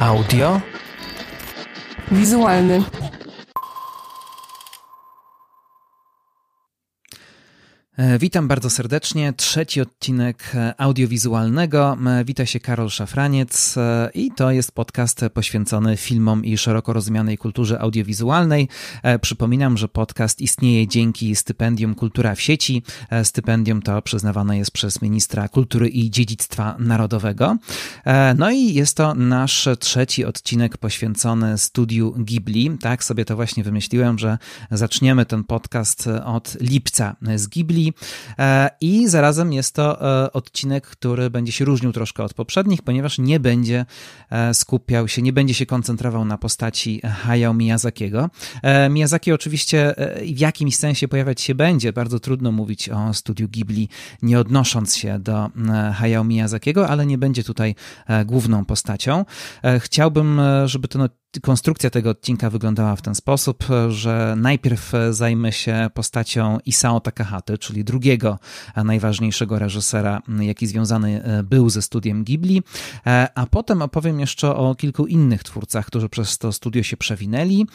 Audio. Wizualny. Witam bardzo serdecznie. Trzeci odcinek e, audiowizualnego. E, Wita się Karol Szafraniec e, i to jest podcast poświęcony filmom i szeroko rozumianej kulturze audiowizualnej. E, Przypominam, że podcast istnieje dzięki stypendium Kultura w sieci. E, Stypendium to przyznawane jest przez ministra kultury i dziedzictwa narodowego. E, No i jest to nasz trzeci odcinek poświęcony studiu Ghibli. Tak sobie to właśnie wymyśliłem, że zaczniemy ten podcast od lipca z Ghibli. E, I zarazem jest to e, odcinek, który będzie się różnił troszkę od poprzednich, ponieważ nie będzie e, skupiał się, nie będzie się koncentrował na postaci Hayao Miyazakiego. Miyazaki oczywiście w jakimś sensie pojawiać się będzie. Bardzo trudno mówić o studiu Ghibli, nie odnosząc się do Hayao Miyazakiego, ale nie będzie tutaj główną postacią. Chciałbym, żeby ten odcinek konstrukcja tego odcinka wyglądała w ten sposób, że najpierw zajmę się postacią Isao Takahaty, czyli drugiego najważniejszego reżysera, jaki związany był ze studiem Ghibli, a potem opowiem jeszcze o kilku innych twórcach, którzy przez to studio się przewinęli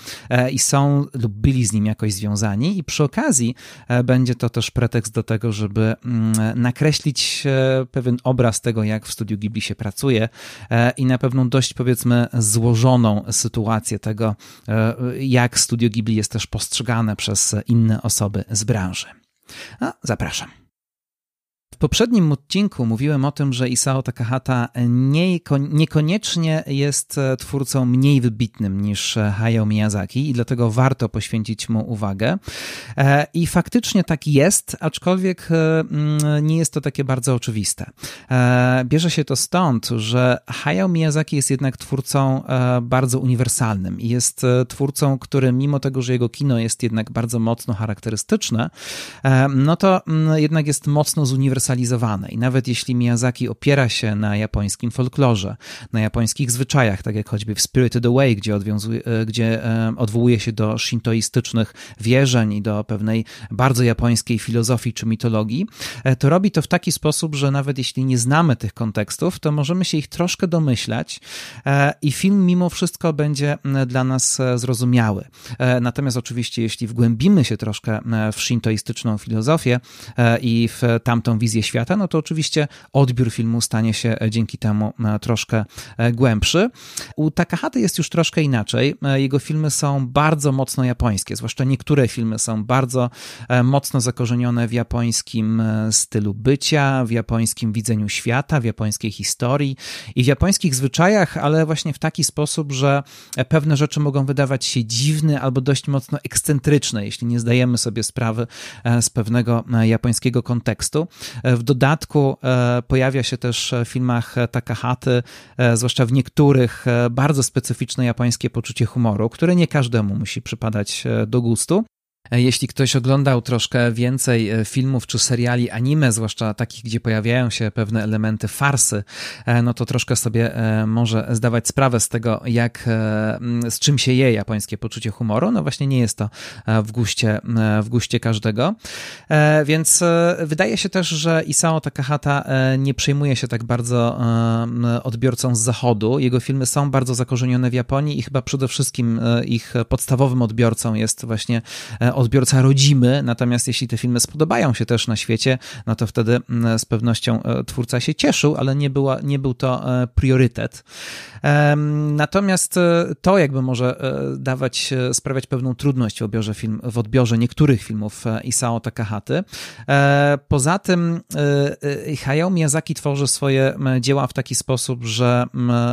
i są lub byli z nim jakoś związani. I przy okazji będzie to też pretekst do tego, żeby nakreślić pewien obraz tego, jak w studiu Ghibli się pracuje i na pewną dość powiedzmy złożoną sytuację tego, e, jak Studio Ghibli jest też postrzegane przez inne osoby z branży. A, zapraszam. W poprzednim odcinku mówiłem o tym, że Isao Takahata nie, niekoniecznie jest twórcą mniej wybitnym niż Hayao Miyazaki i dlatego warto poświęcić mu uwagę. I faktycznie tak jest, aczkolwiek nie jest to takie bardzo oczywiste. Bierze się to stąd, że Hayao Miyazaki jest jednak twórcą bardzo uniwersalnym i jest twórcą, który mimo tego, że jego kino jest jednak bardzo mocno charakterystyczne, no to jednak jest mocno zuniwersalizowane i nawet jeśli Miyazaki opiera się na japońskim folklorze, na japońskich zwyczajach, tak jak choćby w Spirited Away, gdzie, gdzie odwołuje się do shintoistycznych wierzeń i do pewnej bardzo japońskiej filozofii czy mitologii, to robi to w taki sposób, że nawet jeśli nie znamy tych kontekstów, to możemy się ich troszkę domyślać i film mimo wszystko będzie dla nas zrozumiały. Natomiast oczywiście, jeśli wgłębimy się troszkę w shintoistyczną filozofię i w tamtą wizję świata, no to oczywiście odbiór filmu stanie się dzięki temu troszkę głębszy. U Takahaty jest już troszkę inaczej. Jego filmy są bardzo mocno japońskie, zwłaszcza niektóre filmy są bardzo mocno zakorzenione w japońskim stylu bycia, w japońskim widzeniu świata, w japońskiej historii i w japońskich zwyczajach, ale właśnie w taki sposób, że pewne rzeczy mogą wydawać się dziwne albo dość mocno ekscentryczne, jeśli nie zdajemy sobie sprawy z pewnego japońskiego kontekstu. W dodatku pojawia się też w filmach Takahaty, zwłaszcza w niektórych, bardzo specyficzne japońskie poczucie humoru, które nie każdemu musi przypadać do gustu. Jeśli ktoś oglądał troszkę więcej filmów czy seriali anime, zwłaszcza takich, gdzie pojawiają się pewne elementy farsy, no to troszkę sobie może zdawać sprawę z tego, jak, z czym się je japońskie poczucie humoru. No właśnie nie jest to w guście, w guście każdego. Więc wydaje się też, że Isao Takahata nie przejmuje się tak bardzo odbiorcą z zachodu. Jego filmy są bardzo zakorzenione w Japonii i chyba przede wszystkim ich podstawowym odbiorcą jest właśnie odbiorca rodzimy, natomiast jeśli te filmy spodobają się też na świecie, no to wtedy z pewnością twórca się cieszył, ale nie, była, nie był to priorytet. Natomiast to jakby może dawać, sprawiać pewną trudność w odbiorze, film, w odbiorze niektórych filmów Isao Takahaty. Poza tym Hayao Miyazaki tworzy swoje dzieła w taki sposób, że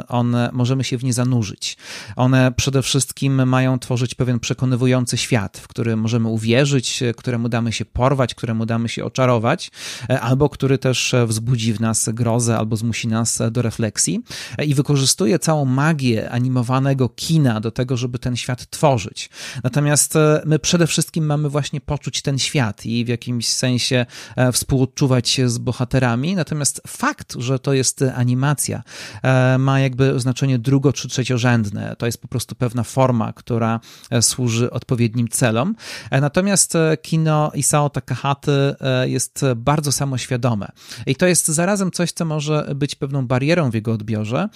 one, możemy się w nie zanurzyć. One przede wszystkim mają tworzyć pewien przekonywujący świat, w którym możemy uwierzyć, któremu damy się porwać, któremu damy się oczarować, albo który też wzbudzi w nas grozę, albo zmusi nas do refleksji i wykorzystuje całą magię animowanego kina do tego, żeby ten świat tworzyć. Natomiast my przede wszystkim mamy właśnie poczuć ten świat i w jakimś sensie współodczuwać się z bohaterami, natomiast fakt, że to jest animacja, ma jakby znaczenie drugo- czy trzeciorzędne. To jest po prostu pewna forma, która służy odpowiednim celom. Natomiast kino Isao Takahaty jest bardzo samoświadome. I to jest zarazem coś, co może być pewną barierą w jego odbiorze,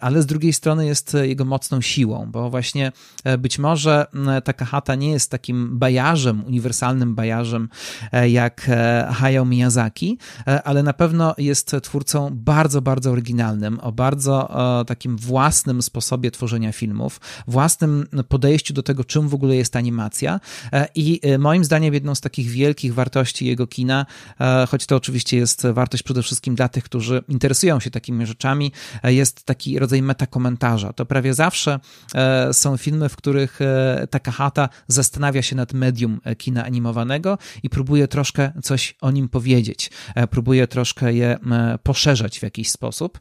ale z drugiej strony jest jego mocną siłą, bo właśnie być może Takahata nie jest takim bajarzem, uniwersalnym bajarzem jak Hayao Miyazaki, ale na pewno jest twórcą bardzo, bardzo oryginalnym, o bardzo takim własnym sposobie tworzenia filmów, własnym podejściu do tego, czym w ogóle jest animacja. E, I e, moim zdaniem jedną z takich wielkich wartości jego kina, e, choć to oczywiście jest wartość przede wszystkim dla tych, którzy interesują się takimi rzeczami, jest taki rodzaj metakomentarza. To prawie zawsze są filmy, w których Takahata zastanawia się nad medium kina animowanego i próbuje troszkę coś o nim powiedzieć, próbuje troszkę je poszerzać w jakiś sposób.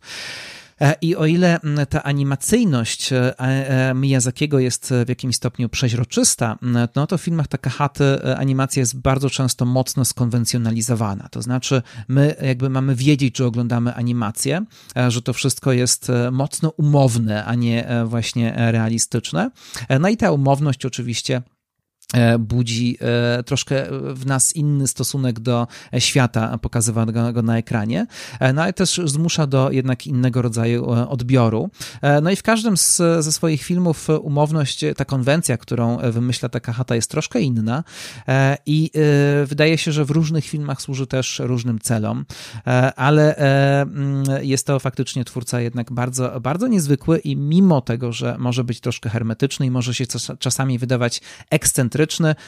E, I o ile ta animacyjność e, e, Miyazakiego jest w jakimś stopniu przeźroczysta, no to w filmach Takahaty animacja jest bardzo często mocno skonwencjonalizowana. To znaczy, my jakby mamy wiedzieć, że oglądamy animację, że to wszystko jest mocno umowne, a nie właśnie realistyczne. No i ta umowność oczywiście budzi e, troszkę w nas inny stosunek do świata pokazywanego na ekranie, e, no ale też zmusza do jednak innego rodzaju odbioru. No i w każdym z, ze swoich filmów umowność, ta konwencja, którą wymyśla Takahata jest troszkę inna. I wydaje się, że w różnych filmach służy też różnym celom, ale mm, jest to faktycznie twórca jednak bardzo, bardzo niezwykły i mimo tego, że może być troszkę hermetyczny i może się czasami wydawać ekscentryczny,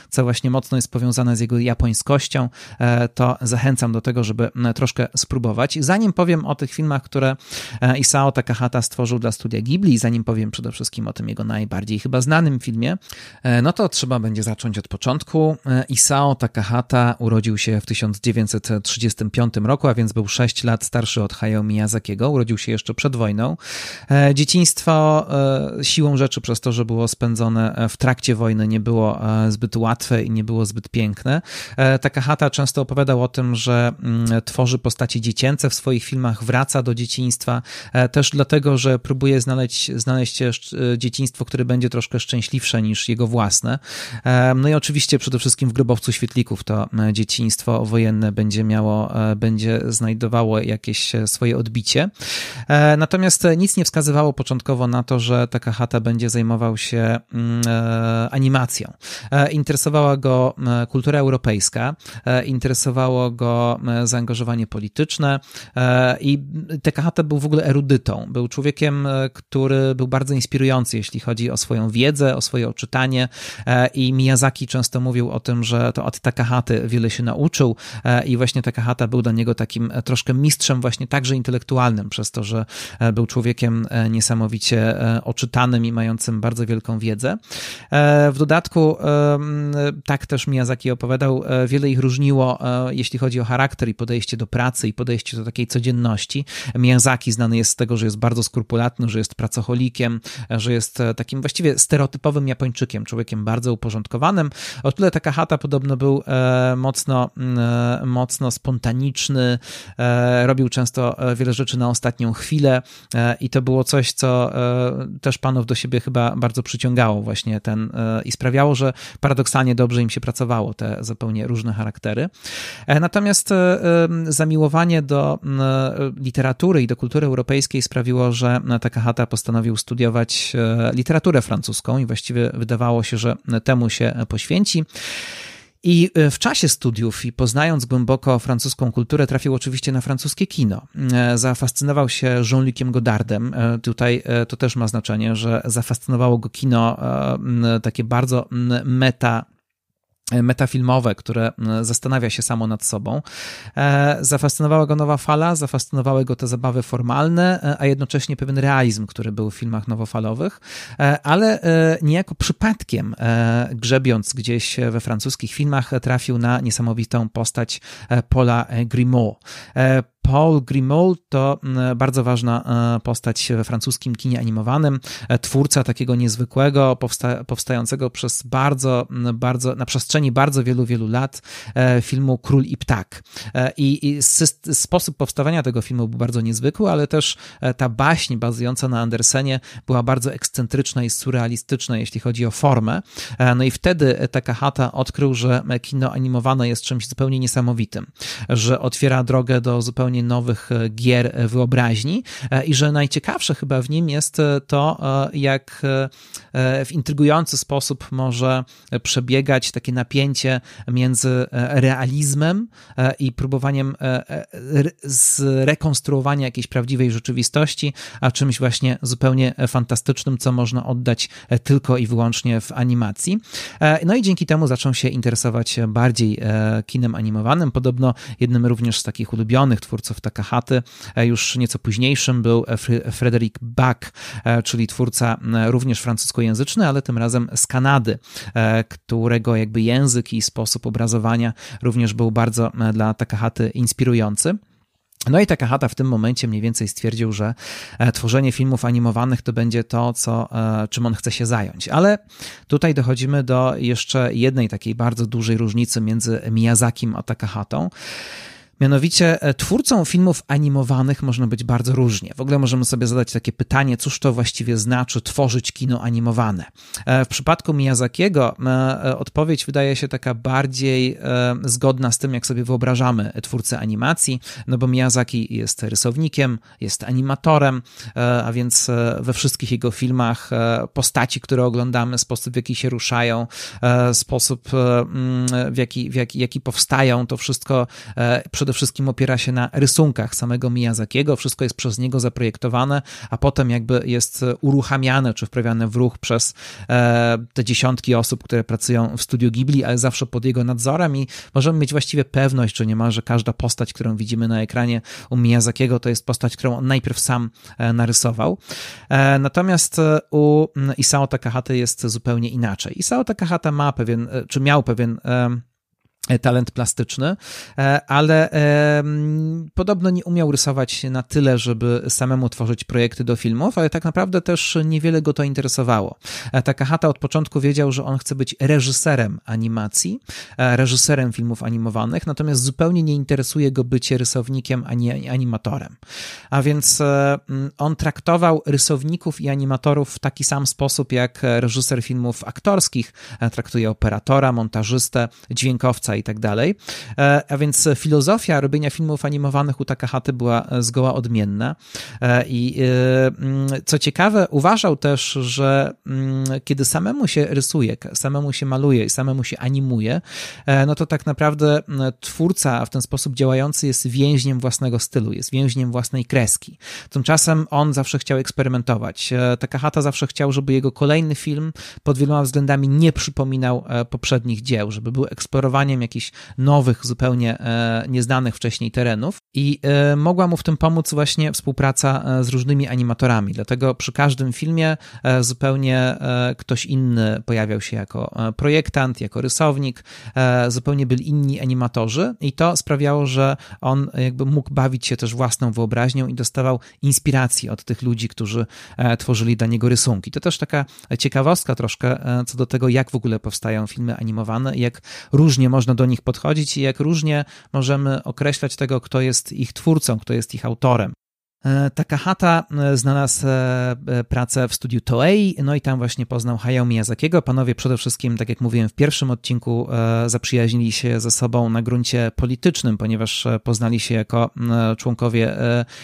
co właśnie mocno jest powiązane z jego japońskością, e, to zachęcam do tego, żeby troszkę spróbować. Zanim powiem o tych filmach, które e, Isao Takahata stworzył dla studia Ghibli, zanim powiem przede wszystkim o tym jego najbardziej chyba znanym filmie, e, no to trzeba będzie zacząć od początku. Isao Takahata urodził się w 1935 roku, a więc był 6 lat starszy od Hayao Miyazakiego. Urodził się jeszcze przed wojną. Dzieciństwo siłą rzeczy przez to, że było spędzone w trakcie wojny, nie było zbyt łatwe i nie było zbyt piękne. E, Takahata często opowiadał o tym, że mm, tworzy postaci dziecięce w swoich filmach, wraca do dzieciństwa, e, też dlatego, że próbuje znaleźć, znaleźć e, dzieciństwo, które będzie troszkę szczęśliwsze niż jego własne. No i oczywiście przede wszystkim w Grobowcu Świetlików to dzieciństwo wojenne będzie miało, będzie znajdowało jakieś swoje odbicie. Natomiast nic nie wskazywało początkowo na to, że Takahata będzie zajmował się mm, animacją. E, interesowała go e, kultura europejska, e, interesowało go zaangażowanie polityczne i Takahata był w ogóle erudytą. Był człowiekiem, który był bardzo inspirujący, jeśli chodzi o swoją wiedzę, o swoje oczytanie i Miyazaki często mówił o tym, że to od Takahaty wiele się nauczył i właśnie Takahata był dla niego takim troszkę mistrzem właśnie także intelektualnym, przez to, że był człowiekiem niesamowicie oczytanym i mającym bardzo wielką wiedzę. W dodatku tak też Miyazaki opowiadał, e, wiele ich różniło, e, jeśli chodzi o charakter i podejście do pracy i podejście do takiej codzienności. Miyazaki znany jest z tego, że jest bardzo skrupulatny, że jest pracocholikiem, e, że jest takim właściwie stereotypowym Japończykiem, człowiekiem bardzo uporządkowanym. O tyle Takahata podobno był mocno, mocno spontaniczny, robił często wiele rzeczy na ostatnią chwilę i to było coś, co też panów do siebie chyba bardzo przyciągało właśnie ten i sprawiało, że paradoksalnie dobrze im się pracowało, te zupełnie różne charaktery. E, natomiast e, zamiłowanie do literatury i do kultury europejskiej sprawiło, że Takahata postanowił studiować e, literaturę francuską i właściwie wydawało się, że temu się poświęci. I w czasie studiów i poznając głęboko francuską kulturę, trafił oczywiście na francuskie kino. Zafascynował się Jean-Luciem Godardem. Tutaj to też ma znaczenie, że zafascynowało go kino takie bardzo meta metafilmowe, które zastanawia się samo nad sobą. E, zafascynowała go nowa fala, zafascynowały go te zabawy formalne, e, a jednocześnie pewien realizm, który był w filmach nowofalowych, e, ale niejako przypadkiem, grzebiąc gdzieś we francuskich filmach, trafił na niesamowitą postać Paula Grimaud. Paul Grimaud to bardzo ważna postać we francuskim kinie animowanym, twórca takiego niezwykłego, powsta powstającego przez bardzo, bardzo, na przestrzeni bardzo wielu, wielu lat filmu Król i Ptak. I, i sposób powstawania tego filmu był bardzo niezwykły, ale też ta baśń bazująca na Andersenie była bardzo ekscentryczna i surrealistyczna, jeśli chodzi o formę. No i wtedy Takahata odkrył, że kino animowane jest czymś zupełnie niesamowitym, że otwiera drogę do zupełnie nowych e, gier e, wyobraźni e, i że najciekawsze chyba w nim jest to, jak w intrygujący sposób może przebiegać takie napięcie między realizmem i próbowaniem zrekonstruowania jakiejś prawdziwej rzeczywistości, a czymś właśnie zupełnie fantastycznym, co można oddać tylko i wyłącznie w animacji. No i dzięki temu zaczął się interesować bardziej kinem animowanym. Podobno jednym również z takich ulubionych twórców Takahaty, e, już nieco późniejszym był Frederick Bach, e, czyli twórca również francuskojęzyczny, ale tym razem z Kanady, e, którego jakby język i sposób obrazowania również był bardzo dla Takahaty inspirujący. No i Takahata w tym momencie mniej więcej stwierdził, że e, tworzenie filmów animowanych to będzie to, co, e, czym on chce się zająć. Ale tutaj dochodzimy do jeszcze jednej takiej bardzo dużej różnicy między Miyazakim a Takahatą. Mianowicie e, twórcą filmów animowanych można być bardzo różnie. W ogóle możemy sobie zadać takie pytanie, cóż to właściwie znaczy tworzyć kino animowane. E, w przypadku Miyazakiego e, odpowiedź wydaje się taka bardziej zgodna z tym, jak sobie wyobrażamy twórcę animacji, no bo Miyazaki jest rysownikiem, jest animatorem, a więc we wszystkich jego filmach postaci, które oglądamy, sposób w jaki się ruszają, sposób w jaki, w jaki, jaki powstają, to wszystko przede przede wszystkim opiera się na rysunkach samego Miyazakiego, wszystko jest przez niego zaprojektowane, a potem jakby jest uruchamiane czy wprawiane w ruch przez e, te dziesiątki osób, które pracują w studiu Ghibli, ale zawsze pod jego nadzorem i możemy mieć właściwie pewność, że niemalże każda postać, którą widzimy na ekranie u Miyazakiego, to jest postać, którą on najpierw sam e, narysował. E, natomiast u Isao Takahata jest zupełnie inaczej. Isao Takahata ma pewien, czy miał pewien talent plastyczny, e, ale podobno nie umiał rysować na tyle, żeby samemu tworzyć projekty do filmów, ale tak naprawdę też niewiele go to interesowało. E, Takahata od początku wiedział, że on chce być reżyserem animacji, e, reżyserem filmów animowanych, natomiast zupełnie nie interesuje go bycie rysownikiem ani animatorem. A więc on traktował rysowników i animatorów w taki sam sposób, jak reżyser filmów aktorskich traktuje operatora, montażystę, dźwiękowca i tak dalej. E, a więc filozofia robienia filmów animowanych u Takahaty była zgoła odmienna. E, I e, mm, co ciekawe, uważał też, że mm, kiedy samemu się rysuje, samemu się maluje i samemu się animuje, no to tak naprawdę mm, twórca w ten sposób działający jest więźniem własnego stylu, jest więźniem własnej kreski. Tymczasem on zawsze chciał eksperymentować. Takahata zawsze chciał, żeby jego kolejny film pod wieloma względami nie przypominał poprzednich dzieł, żeby był eksplorowaniem jakichś nowych, zupełnie e, nieznanych wcześniej terenów i e, mogła mu w tym pomóc właśnie współpraca e, z różnymi animatorami. Dlatego przy każdym filmie zupełnie ktoś inny pojawiał się jako projektant, jako rysownik, zupełnie byli inni animatorzy i to sprawiało, że on jakby mógł bawić się też własną wyobraźnią i dostawał inspiracji od tych ludzi, którzy tworzyli dla niego rysunki. To też taka ciekawostka troszkę co do tego, jak w ogóle powstają filmy animowane jak różnie można do nich podchodzić i jak różnie możemy określać tego, kto jest ich twórcą, kto jest ich autorem. E, Takahata e, znalazł e, pracę w studiu Toei, no i tam właśnie poznał Hayao Miyazakiego. Panowie przede wszystkim, tak jak mówiłem w pierwszym odcinku, zaprzyjaźnili się ze sobą na gruncie politycznym, ponieważ poznali się jako członkowie,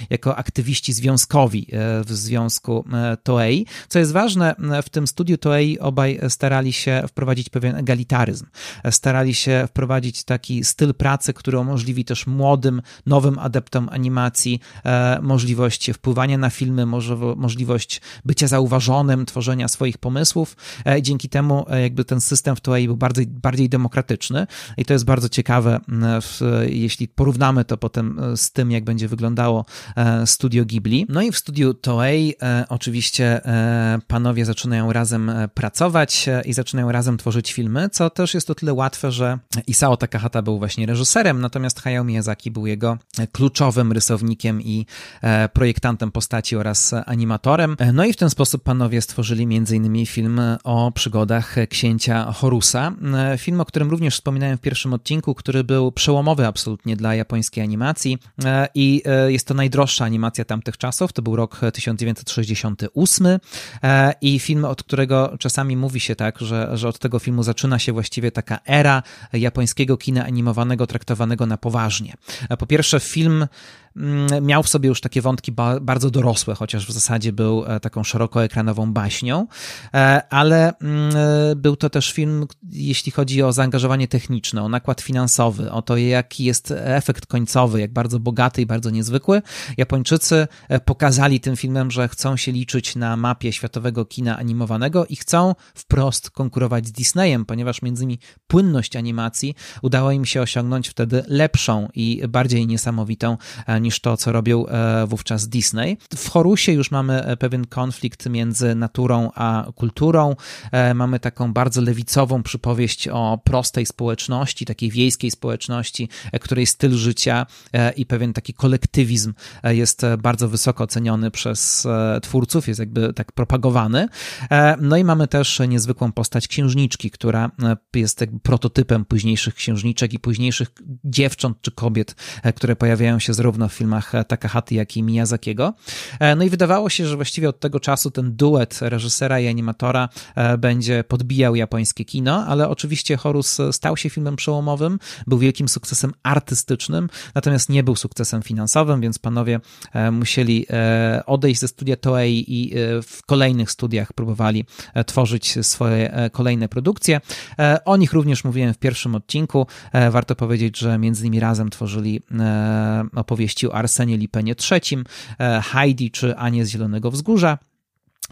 jako aktywiści związkowi w związku Toei. Co jest ważne, w tym studiu Toei obaj starali się wprowadzić pewien egalitaryzm. Starali się wprowadzić taki styl pracy, który umożliwi też młodym, nowym adeptom animacji możliwość możliwość wpływania na filmy, możliwość bycia zauważonym, tworzenia swoich pomysłów. Dzięki temu jakby ten system w Toei był bardziej, bardziej demokratyczny i to jest bardzo ciekawe, jeśli porównamy to potem z tym, jak będzie wyglądało studio Ghibli. No i w studiu Toei oczywiście panowie zaczynają razem pracować i zaczynają razem tworzyć filmy, co też jest o tyle łatwe, że Isao Takahata był właśnie reżyserem, natomiast Hayao Miyazaki był jego kluczowym rysownikiem i e, projektantem postaci oraz animatorem. E, no i w ten sposób panowie stworzyli m.in. film o przygodach księcia Horusa. E, film, o którym również wspominałem w pierwszym odcinku, który był przełomowy absolutnie dla japońskiej animacji i jest to najdroższa animacja tamtych czasów. To był rok 1968 i film, od którego czasami mówi się tak, że, że od tego filmu zaczyna się właściwie taka era japońskiego kina animowanego traktowanego na poważnie. Po pierwsze, film miał w sobie już takie wątki bardzo dorosłe, chociaż w zasadzie był e, taką szerokoekranową baśnią, e, ale mm, e, był to też film, jeśli chodzi o zaangażowanie techniczne, o nakład finansowy, o to, jaki jest efekt końcowy, jak bardzo bogaty i bardzo niezwykły. Japończycy pokazali tym filmem, że chcą się liczyć na mapie światowego kina animowanego i chcą wprost konkurować z Disneyem, ponieważ między innymi płynność animacji udało im się osiągnąć wtedy lepszą i bardziej niesamowitą niż to, co robił e, wówczas Disney. W Horusie już mamy e, pewien konflikt między naturą a kulturą. E, mamy taką bardzo lewicową przypowieść o prostej społeczności, takiej wiejskiej społeczności, której styl życia i pewien taki kolektywizm jest bardzo wysoko oceniony przez twórców, jest jakby tak propagowany. No i mamy też niezwykłą postać księżniczki, która jest jakby prototypem późniejszych księżniczek i późniejszych dziewcząt czy kobiet, które pojawiają się zarówno w filmach Takahati, jak i Miyazakiego. E, no i wydawało się, że właściwie od tego czasu ten duet reżysera i animatora e, będzie podbijał japońskie kino, ale oczywiście Horus stał się filmem przełomowym, był wielkim sukcesem artystycznym, natomiast nie był sukcesem finansowym, więc panowie e, musieli odejść ze studia Toei i w kolejnych studiach próbowali tworzyć swoje kolejne produkcje. O nich również mówiłem w pierwszym odcinku. Warto powiedzieć, że między nimi razem tworzyli opowieści o Arsenie Lipenie III, e, Heidi czy Anie z Zielonego Wzgórza.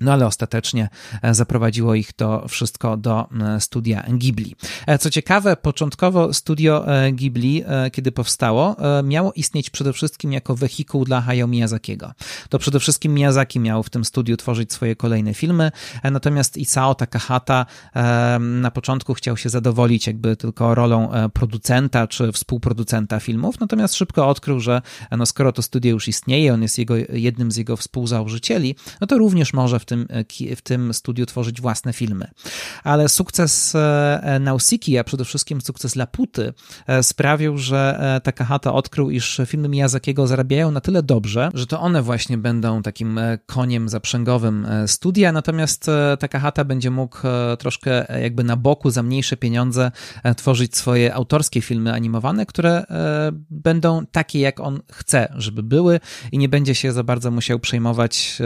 No ale ostatecznie e, zaprowadziło ich to wszystko do e, studia Ghibli. E, co ciekawe, początkowo studio Ghibli, kiedy powstało, miało istnieć przede wszystkim jako wehikuł dla Hayao Miyazakiego. To przede wszystkim Miyazaki miał w tym studiu tworzyć swoje kolejne filmy, natomiast Isao Takahata na początku chciał się zadowolić jakby tylko rolą producenta czy współproducenta filmów, natomiast szybko odkrył, że no skoro to studio już istnieje, on jest jego, jednym z jego współzałożycieli, no to również może w tym, e, w tym studiu tworzyć własne filmy. Ale sukces e, e, Nausiki, a przede wszystkim sukces Laputy sprawił, że Takahata odkrył, iż filmy Miyazakiego zarabiają na tyle dobrze, że to one właśnie będą takim koniem zaprzęgowym studia, natomiast Takahata będzie mógł troszkę jakby na boku za mniejsze pieniądze tworzyć swoje autorskie filmy animowane, które będą takie, jak on chce, żeby były i nie będzie się za bardzo musiał przejmować,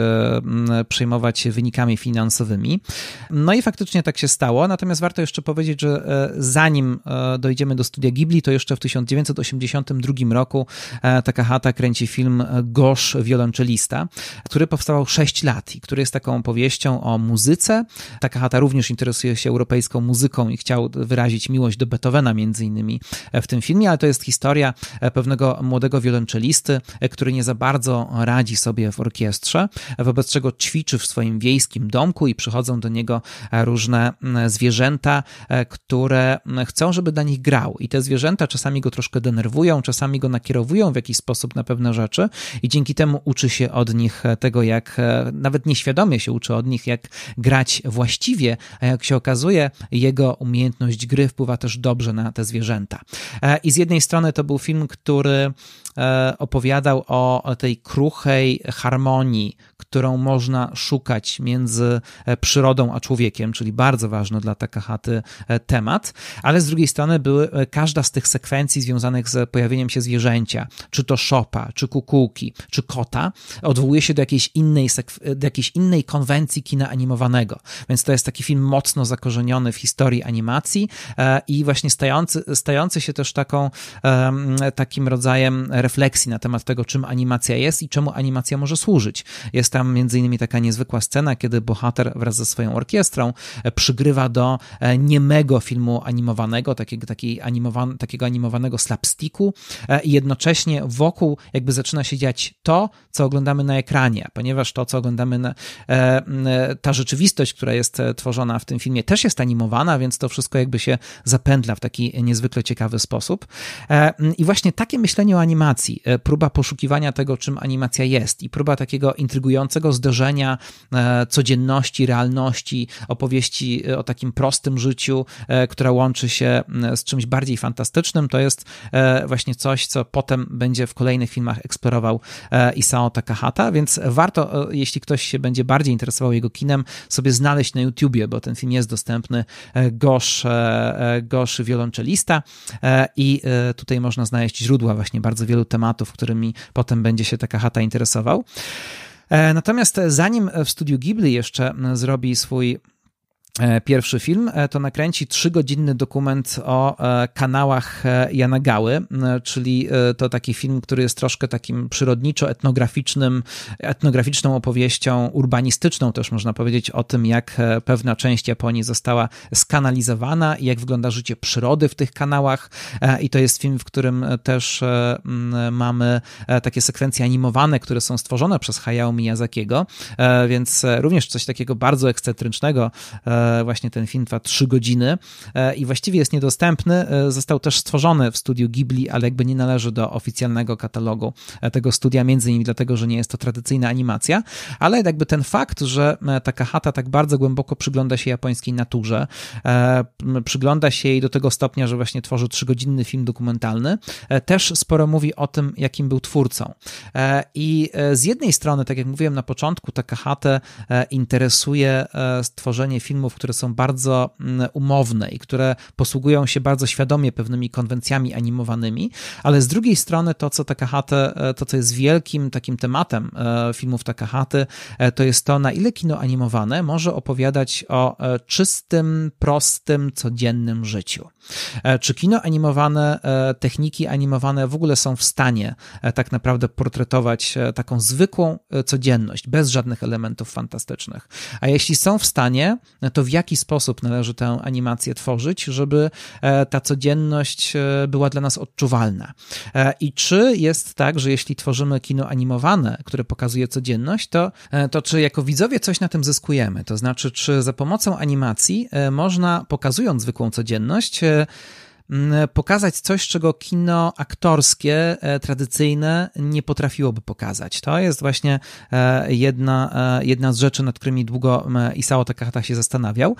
przejmować się wynikami finansowymi. No i faktycznie tak się stało, natomiast warto jeszcze powiedzieć, że e, zanim e, dojdziemy do studia Ghibli, to jeszcze w 1982 roku e, Takahata kręci film Gosz Wiolonczelista, który powstawał 6 lat i który jest taką powieścią o muzyce. Takahata również interesuje się europejską muzyką i chciał wyrazić miłość do Beethovena między innymi w tym filmie, ale to jest historia pewnego młodego wiolonczelisty, który nie za bardzo radzi sobie w orkiestrze, wobec czego ćwiczy w swoim wiejskim domku i przychodzą do niego e, różne zwierzęta, e, które chcą, żeby dla nich grał. I te zwierzęta czasami go troszkę denerwują, czasami go nakierowują w jakiś sposób na pewne rzeczy i dzięki temu uczy się od nich e, tego, jak nawet nieświadomie się uczy od nich, jak grać właściwie, a jak się okazuje, jego umiejętność gry wpływa też dobrze na te zwierzęta. I z jednej strony to był film, który opowiadał o tej kruchej harmonii, którą można szukać między przyrodą a człowiekiem, czyli bardzo ważny dla Takahaty temat, ale z drugiej strony były każda z tych sekwencji związanych z pojawieniem się zwierzęcia, czy to szopa, czy kukułki, czy kota, odwołuje się do jakiejś innej, do jakiejś innej konwencji kina animowanego. Więc to jest taki film mocno zakorzeniony w historii animacji i właśnie stający, stający się też taką, takim rodzajem refleksji na temat tego, czym animacja jest i czemu animacja może służyć. Jest tam między innymi taka niezwykła scena, kiedy bohater wraz ze swoją orkiestrą e, przygrywa do e, niemego filmu animowanego, takiego, takiego, animowan, takiego animowanego slapsticku e, i jednocześnie wokół jakby zaczyna się dziać to, co oglądamy na ekranie, ponieważ to, co oglądamy, na, ta rzeczywistość, która jest tworzona w tym filmie też jest animowana, więc to wszystko jakby się zapędla w taki niezwykle ciekawy sposób. I właśnie takie myślenie o animacji, próba poszukiwania tego, czym animacja jest i próba takiego intrygującego zderzenia e, codzienności, realności, opowieści e, o takim prostym życiu, e, która łączy się z czymś bardziej fantastycznym, to jest właśnie coś, co potem będzie w kolejnych filmach eksplorował Isao Takahata, więc warto, jeśli ktoś się będzie bardziej interesował jego kinem, sobie znaleźć na YouTubie, bo ten film jest dostępny, Gosz, Gosz wiolonczelista. I tutaj można znaleźć źródła właśnie bardzo wielu tematów, którymi potem będzie się taka chata interesował. E, natomiast zanim w studiu Ghibli jeszcze zrobi swój pierwszy film, e, to nakręci trzygodzinny dokument o e, kanałach Yanagały, czyli to taki film, który jest troszkę takim przyrodniczo-etnograficznym, etnograficzną opowieścią, urbanistyczną też można powiedzieć o tym, jak pewna część Japonii została skanalizowana i jak wygląda życie przyrody w tych kanałach. I to jest film, w którym też mamy takie sekwencje animowane, które są stworzone przez Hayao Miyazakiego, więc również coś takiego bardzo ekscentrycznego właśnie ten film trwa trzy godziny e, i właściwie jest niedostępny. E, został też stworzony w studiu Ghibli, ale jakby nie należy do oficjalnego katalogu e, tego studia, między innymi dlatego, że nie jest to tradycyjna animacja, ale jakby ten fakt, że taka chata tak bardzo głęboko przygląda się japońskiej naturze, przygląda się jej do tego stopnia, że właśnie tworzy trzygodzinny film dokumentalny, też sporo mówi o tym, jakim był twórcą. I z jednej strony, tak jak mówiłem na początku, Takahata interesuje stworzenie filmów filmów, które są bardzo mm, umowne i które posługują się bardzo świadomie pewnymi konwencjami animowanymi, ale z drugiej strony to, co Takahate, e, to, co jest wielkim takim tematem e, filmów Takahaty, e, to jest to, na ile kino animowane może opowiadać o czystym, prostym, codziennym życiu. Czy kino animowane, techniki animowane w ogóle są w stanie tak naprawdę portretować taką zwykłą codzienność, bez żadnych elementów fantastycznych? A jeśli są w stanie, to to w jaki sposób należy tę animację tworzyć, żeby e, ta codzienność e, była dla nas odczuwalna. E, I czy jest tak, że jeśli tworzymy kino animowane, które pokazuje codzienność, to, to czy jako widzowie coś na tym zyskujemy? To znaczy, czy za pomocą animacji można, pokazując zwykłą codzienność, pokazać coś, czego kino aktorskie, e, tradycyjne nie potrafiłoby pokazać. To jest właśnie e, jedna, e, jedna z rzeczy, nad którymi długo Isao Takahata się zastanawiał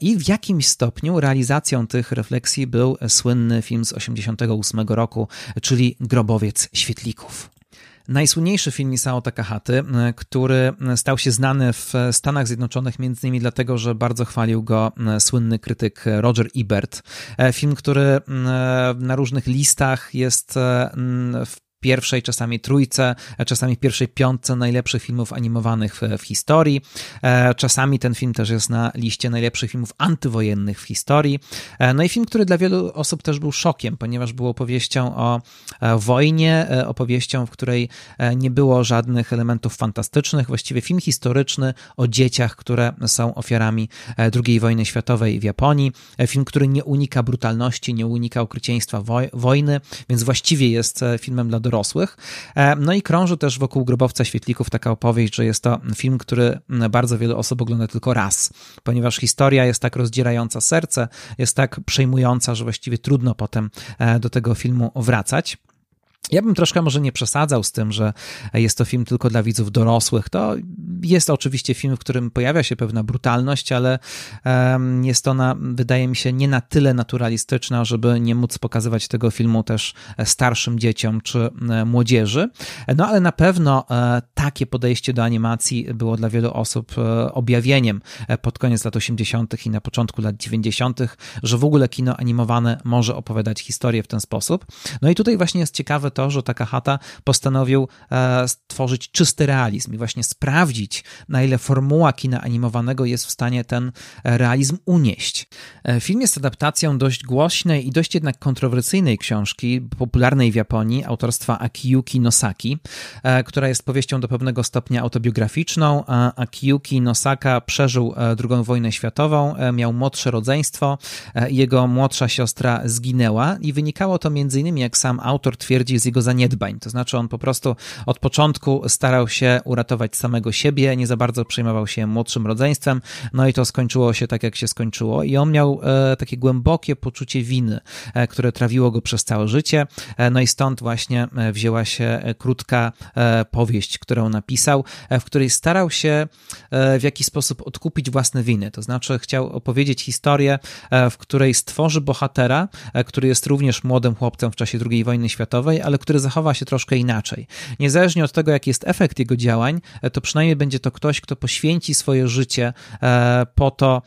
i w jakimś stopniu realizacją tych refleksji był słynny film z 1988 roku, czyli Grobowiec Świetlików. Najsłynniejszy film Isao Takahaty, e, który stał się znany w Stanach Zjednoczonych między innymi dlatego, że bardzo chwalił go e, słynny krytyk Roger Ebert. E, film, który na różnych listach jest w pierwszej, czasami trójce, czasami w pierwszej piątce najlepszych filmów animowanych w, w, historii. E, czasami ten film też jest na liście najlepszych filmów antywojennych w historii. E, no i film, który dla wielu osób też był szokiem, ponieważ był opowieścią o e, wojnie, opowieścią, w której nie było żadnych elementów fantastycznych, właściwie film historyczny o dzieciach, które są ofiarami II wojny światowej w Japonii. Film, który nie unika brutalności, nie unika okrycieństwa wojny, więc właściwie jest filmem dla dorosłych. E, no i krąży też wokół Grobowca Świetlików taka opowieść, że jest to film, który bardzo wiele osób ogląda tylko raz, ponieważ historia jest tak rozdzierająca serce, jest tak przejmująca, że właściwie trudno potem e, do tego filmu wracać. Ja bym troszkę może nie przesadzał z tym, że jest to film tylko dla widzów dorosłych. To jest oczywiście film, w którym pojawia się pewna brutalność, ale jest ona, wydaje mi się, nie na tyle naturalistyczna, żeby nie móc pokazywać tego filmu też starszym dzieciom czy e, młodzieży. No ale na pewno e, takie podejście do animacji było dla wielu osób objawieniem pod koniec lat 80. i na początku lat 90., że w ogóle kino animowane może opowiadać historię w ten sposób. No i tutaj właśnie jest ciekawe to, że Takahata postanowił stworzyć czysty realizm i właśnie sprawdzić, na ile formuła kina animowanego jest w stanie ten realizm unieść. Film jest adaptacją dość głośnej i dość jednak kontrowersyjnej książki, popularnej w Japonii, autorstwa Akiyuki Nosaki, e, która jest powieścią do pewnego stopnia autobiograficzną. Akiyuki Nosaka przeżył e, II wojnę światową, e, miał młodsze rodzeństwo, jego młodsza siostra zginęła i wynikało to innymi, jak sam autor twierdzi, z jego zaniedbań. To znaczy on po prostu od początku starał się uratować samego siebie, nie za bardzo przejmował się młodszym rodzeństwem, no i to skończyło się tak, jak się skończyło i on miał takie głębokie poczucie winy, które trawiło go przez całe życie. E, no i stąd właśnie e, wzięła się e, krótka powieść, którą napisał, w której starał się w jakiś sposób odkupić własne winy. To znaczy chciał opowiedzieć historię, w której stworzy bohatera, który jest również młodym chłopcem w czasie II wojny światowej, ale który zachowa się troszkę inaczej. Niezależnie od tego, jaki jest efekt jego działań, to przynajmniej będzie to ktoś, kto poświęci swoje życie po to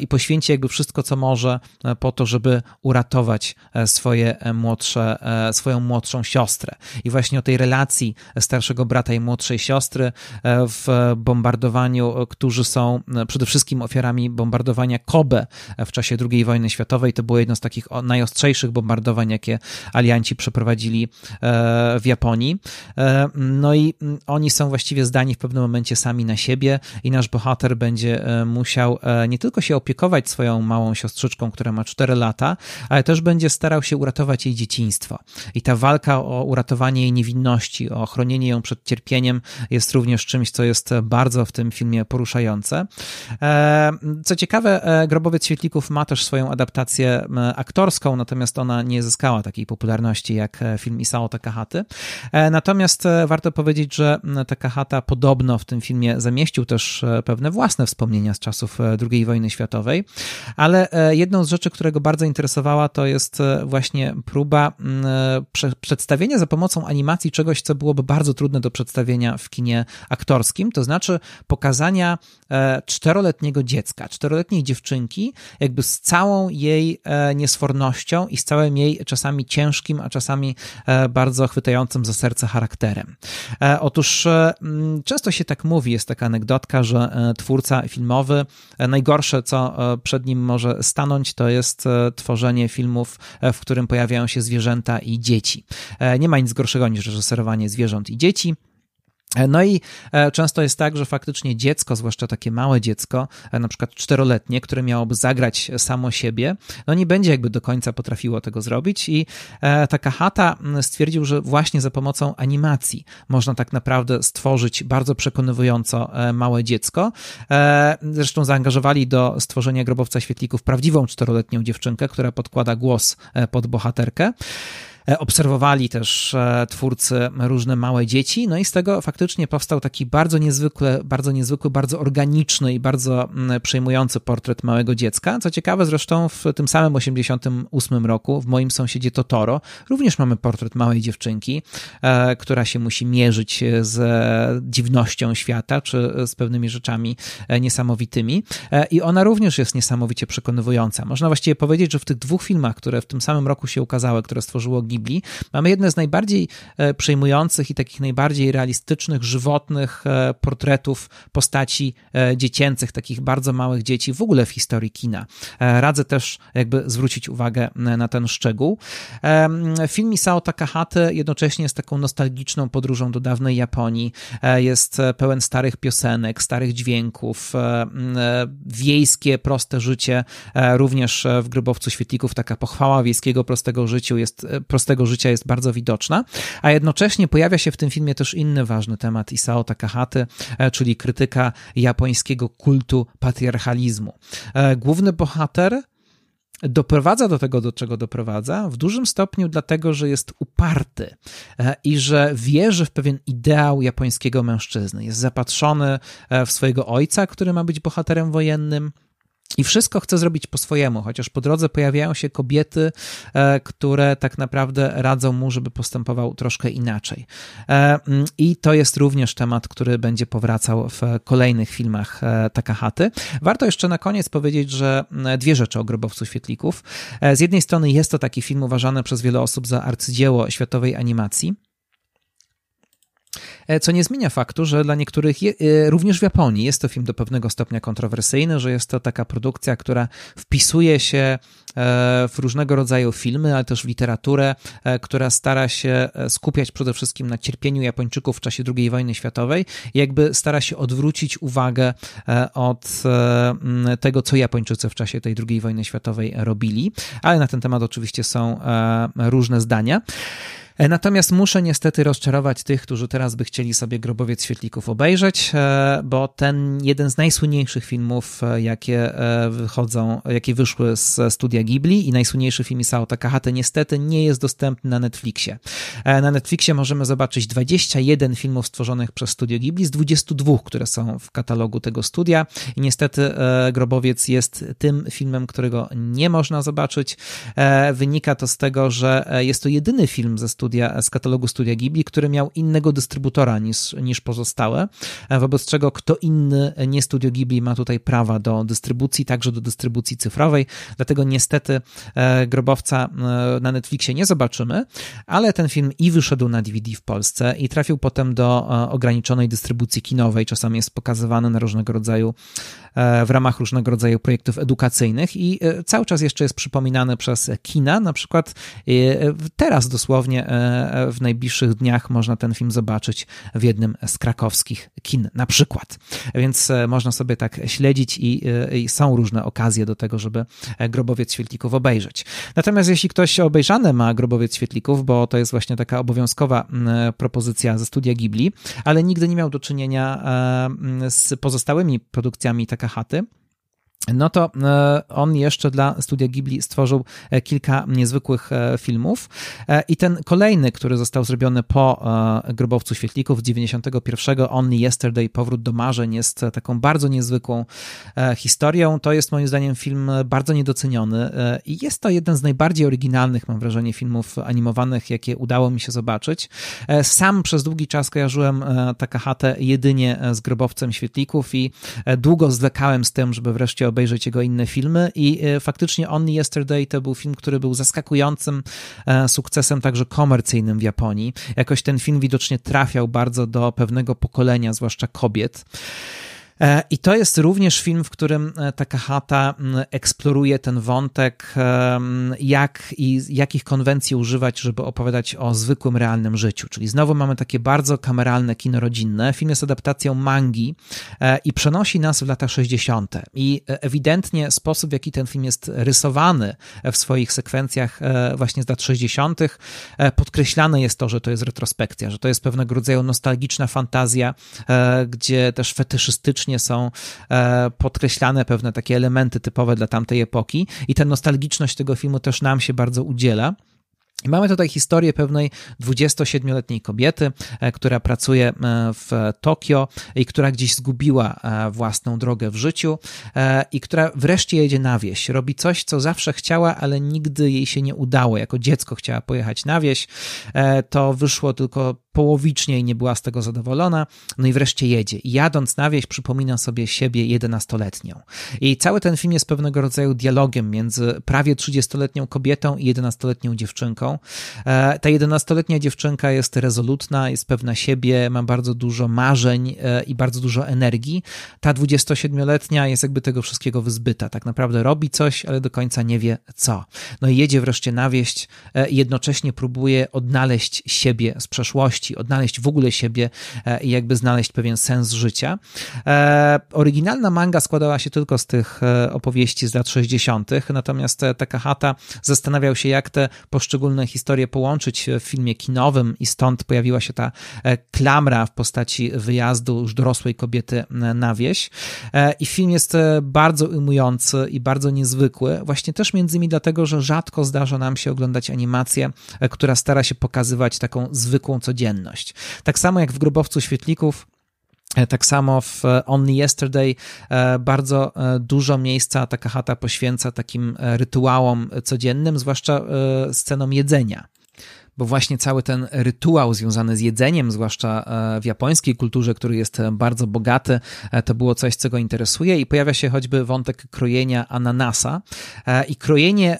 i poświęci jakby wszystko, co może po to, żeby uratować swoje młodsze, e, swoją młodszą siostrę. I właśnie o tej relacji starszego brata i młodszej siostry e, w bombardowaniu, którzy są e, przede wszystkim ofiarami bombardowania Kobe w czasie II wojny światowej. To było jedno z takich najostrzejszych bombardowań, jakie alianci przeprowadzili w Japonii. No i oni są właściwie zdani w pewnym momencie sami na siebie i nasz bohater będzie musiał nie tylko się opiekować swoją małą siostrzyczką, która ma 4 lata, ale też będzie starał się uratować jej dzieciństwo. I ta walka o uratowanie jej niewinności, o chronienie ją przed cierpieniem jest również czymś, co jest bardzo w tym filmie poruszające. E, co ciekawe, e, Grobowiec Świetlików ma też swoją adaptację aktorską, natomiast ona nie zyskała takiej popularności jak e, film Isao Takahaty. Natomiast warto powiedzieć, że Takahata podobno w tym filmie zamieścił też pewne własne wspomnienia z czasów II wojny światowej, ale jedną z rzeczy, którego bardzo interesowała, to jest właśnie próba prze, przedstawienia za pomocą animacji czegoś, co byłoby bardzo trudne do przedstawienia w kinie aktorskim, to znaczy pokazania e, czteroletniego dziecka, czteroletniej dziewczynki, jakby z całą jej e, niesfornością i z całym jej czasami ciężkim, a czasami e, bardzo chwytającym za serce charakterem. Otóż często się tak mówi, jest taka anegdotka, że twórca filmowy, najgorsze, co przed nim może stanąć, to jest tworzenie filmów, w którym pojawiają się zwierzęta i dzieci. E, nie ma nic gorszego niż reżyserowanie zwierząt i dzieci. E, no i e, często jest tak, że faktycznie dziecko, zwłaszcza takie małe dziecko, na przykład czteroletnie, które miałoby zagrać samo siebie, no nie będzie jakby do końca potrafiło tego zrobić i taka chata stwierdził, że właśnie za pomocą animacji można tak naprawdę stworzyć bardzo przekonywująco małe dziecko. Zresztą zaangażowali do stworzenia Grobowca Świetlików prawdziwą czteroletnią dziewczynkę, która podkłada głos pod bohaterkę. E, obserwowali też e, twórcy różne małe dzieci, no i z tego faktycznie powstał taki bardzo niezwykły, bardzo niezwykły, bardzo organiczny i bardzo mm, przejmujący portret małego dziecka. Co ciekawe, zresztą w tym samym 88 roku w moim sąsiedzie Totoro również mamy portret małej dziewczynki, e, która się musi mierzyć z dziwnością świata, czy z pewnymi rzeczami niesamowitymi. I ona również jest niesamowicie przekonywująca. Można właściwie powiedzieć, że w tych dwóch filmach, które w tym samym roku się ukazały, które stworzyło Ghibli, mamy jedne z najbardziej e, przejmujących i takich najbardziej realistycznych, żywotnych e, portretów postaci e, dziecięcych, takich bardzo małych dzieci w ogóle w historii kina. Radzę też jakby zwrócić uwagę na ten szczegół. Film Isao Takahata jednocześnie jest taką nostalgiczną podróżą do dawnej Japonii. Jest pełen starych piosenek, starych dźwięków, wiejskie, proste życie. Również w Grobowcu Świetlików taka pochwała wiejskiego, prostego życiu jest, prostego tego życia jest bardzo widoczna, a jednocześnie pojawia się w tym filmie też inny ważny temat Isao Takahaty, e, czyli krytyka japońskiego kultu patriarchalizmu. E, główny bohater doprowadza do tego, do czego doprowadza, w dużym stopniu dlatego, że jest uparty e, i że wierzy w pewien ideał japońskiego mężczyzny. Jest zapatrzony w swojego ojca, który ma być bohaterem wojennym, I wszystko chce zrobić po swojemu, chociaż po drodze pojawiają się kobiety, e, które tak naprawdę radzą mu, żeby postępował troszkę inaczej. E, mm, I to jest również temat, który będzie powracał w kolejnych filmach e, Takahaty. Warto jeszcze na koniec powiedzieć, że dwie rzeczy o Grobowcu Świetlików. Z jednej strony jest to taki film uważany przez wiele osób za arcydzieło światowej animacji. E, co nie zmienia faktu, że dla niektórych, e, również w Japonii, jest to film do pewnego stopnia kontrowersyjny, że jest to taka produkcja, która wpisuje się e, w różnego rodzaju filmy, ale też w literaturę, która stara się skupiać przede wszystkim na cierpieniu Japończyków w czasie II wojny światowej jakby stara się odwrócić uwagę od tego, co Japończycy w czasie tej II wojny światowej robili, ale na ten temat oczywiście są różne zdania. E, natomiast muszę niestety rozczarować tych, którzy teraz by chcieli sobie Grobowiec Świetlików obejrzeć, e, bo ten jeden z najsłynniejszych filmów, e, jakie wychodzą, jakie wyszły z studia Ghibli i najsłynniejszy film Isao Takahata niestety nie jest dostępny na Netflixie. Na Netflixie możemy zobaczyć 21 filmów stworzonych przez studio Ghibli z 22, które są w katalogu tego studia i niestety Grobowiec jest tym filmem, którego nie można zobaczyć. Wynika to z tego, że jest to jedyny film ze studia studia, z katalogu studia Ghibli, który miał innego dystrybutora niż, niż pozostałe, wobec czego kto inny, nie studio Ghibli, ma tutaj prawa do dystrybucji, także do dystrybucji cyfrowej, dlatego niestety e, Grobowca e, na Netflixie nie zobaczymy, ale ten film i wyszedł na DVD w Polsce i trafił potem do e, ograniczonej dystrybucji kinowej, czasami jest pokazywany na różnego rodzaju, w ramach różnego rodzaju projektów edukacyjnych i cały czas jeszcze jest przypominany przez kina, na przykład teraz dosłownie E, w najbliższych dniach można ten film zobaczyć w jednym z krakowskich kin, na przykład. Więc e, można sobie tak śledzić i, e, i są różne okazje do tego, żeby Grobowiec Świetlików obejrzeć. Natomiast jeśli ktoś obejrzany ma Grobowiec Świetlików, bo to jest właśnie taka obowiązkowa propozycja ze studia Ghibli, ale nigdy nie miał do czynienia z pozostałymi produkcjami Takahaty, no to e, on jeszcze dla studia Ghibli stworzył e, kilka niezwykłych e, filmów i ten kolejny, który został zrobiony po Grobowcu Świetlików 91, Only Yesterday, Powrót do marzeń jest taką bardzo niezwykłą historią. To jest moim zdaniem film bardzo niedoceniony i jest to jeden z najbardziej oryginalnych, mam wrażenie, filmów animowanych, jakie udało mi się zobaczyć. Sam przez długi czas kojarzyłem Takahate jedynie z Grobowcem Świetlików i długo zwlekałem z tym, żeby wreszcie obejrzeć jego inne filmy i e, faktycznie Only Yesterday to był film, który był zaskakującym e, sukcesem także komercyjnym w Japonii. Jakoś ten film widocznie trafiał bardzo do pewnego pokolenia, zwłaszcza kobiet. E, I to jest również film, w którym e, Takahata eksploruje ten wątek, jak i jakich konwencji używać, żeby opowiadać o zwykłym, realnym życiu. Czyli znowu mamy takie bardzo kameralne kino rodzinne. Film jest adaptacją mangi e, i przenosi nas w lata 60. I ewidentnie sposób, w jaki ten film jest rysowany w swoich sekwencjach właśnie z lat 60., podkreślane jest to, że to jest retrospekcja, że to jest pewnego rodzaju nostalgiczna fantazja, gdzie też fetyszystycznie są e, podkreślane pewne takie elementy typowe dla tamtej epoki i ta nostalgiczność tego filmu też nam się bardzo udziela. Mamy tutaj historię pewnej 27-letniej kobiety, e, która pracuje e, w Tokio i która gdzieś zgubiła e, własną drogę w życiu i która wreszcie jedzie na wieś. Robi coś, co zawsze chciała, ale nigdy jej się nie udało. Jako dziecko chciała pojechać na wieś. To wyszło tylko połowicznie i nie była z tego zadowolona. No i wreszcie jedzie. Jadąc na wieś przypomina sobie siebie 11-letnią. I cały ten film jest pewnego rodzaju dialogiem między prawie 30-letnią kobietą i 11-letnią dziewczynką. E, ta 11-letnia dziewczynka jest rezolutna, jest pewna siebie, ma bardzo dużo marzeń e, i bardzo dużo energii. Ta 27-letnia jest jakby tego wszystkiego wyzbyta. Tak naprawdę robi coś, ale do końca nie wie co. No i jedzie wreszcie na wieś e, i jednocześnie próbuje odnaleźć siebie z przeszłości, odnaleźć w ogóle siebie i jakby znaleźć pewien sens życia. Oryginalna manga składała się tylko z tych opowieści z lat 60., natomiast Takahata zastanawiał się, jak te poszczególne historie połączyć w filmie kinowym i stąd pojawiła się ta klamra w postaci wyjazdu już dorosłej kobiety na wieś. I film jest bardzo ujmujący i bardzo niezwykły, właśnie też między innymi dlatego, że rzadko zdarza nam się oglądać animację, która stara się pokazywać taką zwykłą codzienność. Tak samo jak w grobowcu świetlików Tak samo w Only Yesterday bardzo dużo miejsca taka chata poświęca takim rytuałom codziennym, zwłaszcza scenom jedzenia bo właśnie cały ten rytuał związany z jedzeniem, zwłaszcza e, w japońskiej kulturze, który jest e, bardzo bogaty, e, to było coś, co go interesuje i pojawia się choćby wątek krojenia ananasa i krojenie,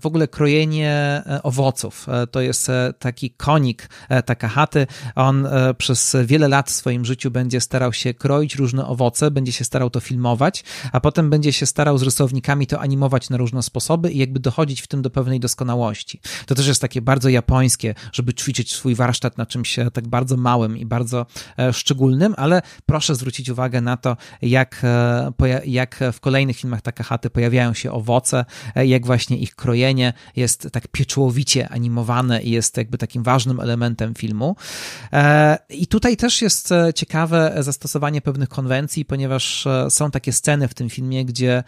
w ogóle krojenie owoców. To jest taki konik Takahaty. On przez wiele lat w swoim życiu będzie starał się kroić różne owoce, będzie się starał to filmować, a potem będzie się starał z rysownikami to animować na różne sposoby i jakby dochodzić w tym do pewnej doskonałości. To też jest takie bardzo japońskie, żeby ćwiczyć swój warsztat na czymś e, tak bardzo małym i bardzo e, szczególnym, ale proszę zwrócić uwagę na to, jak, e, jak w kolejnych filmach Takahaty pojawiają się owoce, jak właśnie ich krojenie jest tak pieczołowicie animowane i jest jakby takim ważnym elementem filmu. I tutaj też jest ciekawe zastosowanie pewnych konwencji, ponieważ są takie sceny w tym filmie, gdzie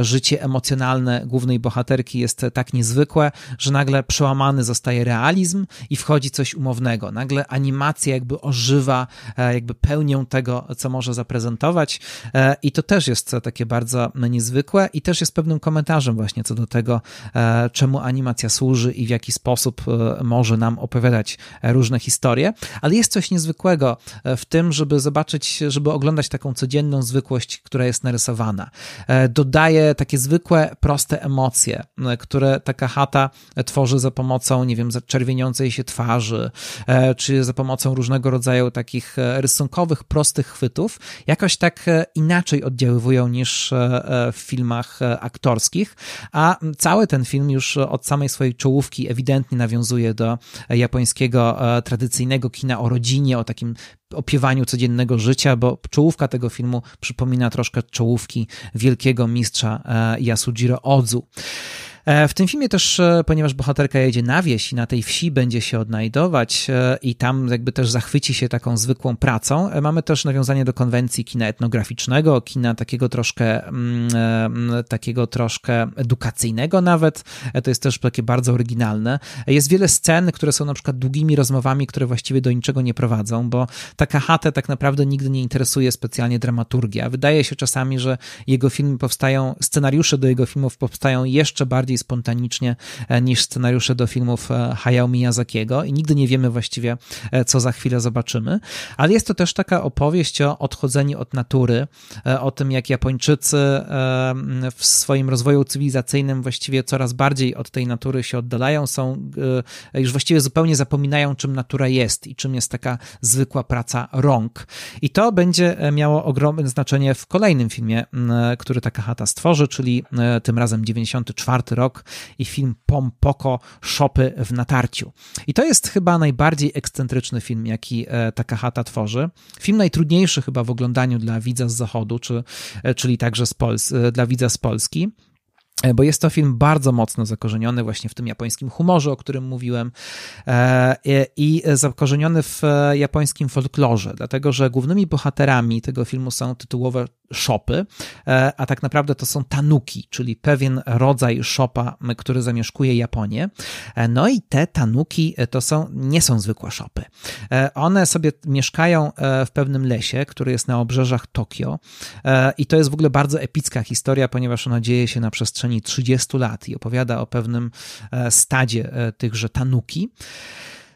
życie emocjonalne głównej bohaterki jest tak niezwykłe, że nagle przełamany zostaje zostaje realizm i wchodzi coś umownego. Nagle animacja jakby ożywa e, jakby pełnią tego, co może zaprezentować e, i to też jest takie bardzo niezwykłe i też jest pewnym komentarzem właśnie co do tego, e, czemu animacja służy i w jaki sposób może nam opowiadać różne historie, ale jest coś niezwykłego w tym, żeby zobaczyć, żeby oglądać taką codzienną zwykłość, która jest narysowana. Dodaje takie zwykłe, proste emocje, które taka chata tworzy za pomocą nie wiem, czerwieniącej się twarzy, e, czy za pomocą różnego rodzaju takich e, rysunkowych, prostych chwytów, jakoś tak e, inaczej oddziaływują niż w filmach aktorskich, a cały ten film już od samej swojej czołówki ewidentnie nawiązuje do japońskiego tradycyjnego kina o rodzinie, o takim opiewaniu codziennego życia, bo czołówka tego filmu przypomina troszkę czołówki wielkiego mistrza Yasujiro Odzu. E, w tym filmie też, e, ponieważ bohaterka jedzie na wieś i na tej wsi będzie się odnajdować e, i tam jakby też zachwyci się taką zwykłą pracą, mamy też nawiązanie do konwencji kina etnograficznego, kina takiego troszkę, mm, mm, takiego troszkę edukacyjnego nawet. To jest też takie bardzo oryginalne. Jest wiele scen, które są na przykład długimi rozmowami, które właściwie do niczego nie prowadzą, bo taka chata tak naprawdę nigdy nie interesuje specjalnie dramaturgia. Wydaje się czasami, że jego filmy powstają, scenariusze do jego filmów powstają jeszcze bardziej spontanicznie e, niż scenariusze do filmów e, Hayao Miyazakiego i nigdy nie wiemy właściwie, e, co za chwilę zobaczymy. Ale jest to też taka opowieść o odchodzeniu od natury, o tym, jak Japończycy w swoim rozwoju cywilizacyjnym właściwie coraz bardziej od tej natury się oddalają, są już właściwie zupełnie zapominają, czym natura jest i czym jest taka zwykła praca rąk. I to będzie miało ogromne znaczenie w kolejnym filmie, który Takahata stworzy, czyli tym razem 94 rok i film Pompoko Szopy w natarciu. I to jest chyba najbardziej ekscentryczny film, jaki e, Takahata tworzy. Film najtrudniejszy chyba w oglądaniu dla widza z zachodu, czy, e, czyli także z Pols e, dla widza z Polski bo jest to film bardzo mocno zakorzeniony właśnie w tym japońskim humorze, o którym mówiłem, i zakorzeniony w japońskim folklorze, dlatego że głównymi bohaterami tego filmu są tytułowe szopy, e, a tak naprawdę to są tanuki, czyli pewien rodzaj szopa, który zamieszkuje Japonię. E, no i te tanuki e, to są, nie są zwykłe szopy. One sobie mieszkają w pewnym lesie, który jest na obrzeżach Tokio i to jest w ogóle bardzo epicka historia, ponieważ ona dzieje się na przestrzeni 30 lat i opowiada o pewnym stadzie tychże tanuki.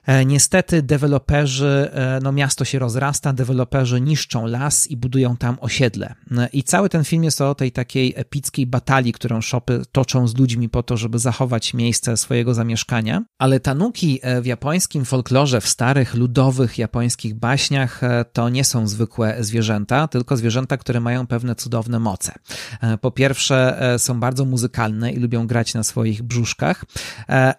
E, niestety deweloperzy, e, no miasto się rozrasta, deweloperzy niszczą las i budują tam osiedle. E, I cały ten film jest o tej takiej epickiej batalii, którą szopy toczą z ludźmi po to, żeby zachować miejsce swojego zamieszkania. Ale tanuki w japońskim folklorze, w starych, ludowych japońskich baśniach to nie są zwykłe zwierzęta, tylko zwierzęta, które mają pewne cudowne moce. Po pierwsze są bardzo muzykalne i lubią grać na swoich brzuszkach,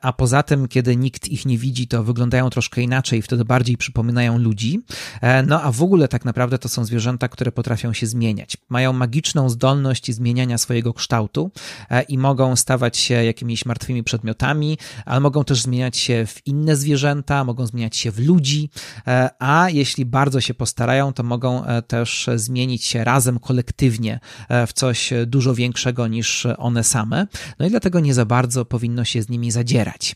a poza tym, kiedy nikt ich nie widzi, to wygląda wyglądają troszkę inaczej, wtedy bardziej przypominają ludzi. E, no a w ogóle tak naprawdę to są zwierzęta, które potrafią się zmieniać. Mają magiczną zdolność zmieniania swojego kształtu e, i mogą stawać się jakimiś martwymi przedmiotami, ale mogą też zmieniać się w inne zwierzęta, mogą zmieniać się w ludzi, e, a jeśli bardzo się postarają, to mogą też zmienić się razem, kolektywnie w coś dużo większego niż one same. No i dlatego nie za bardzo powinno się z nimi zadzierać.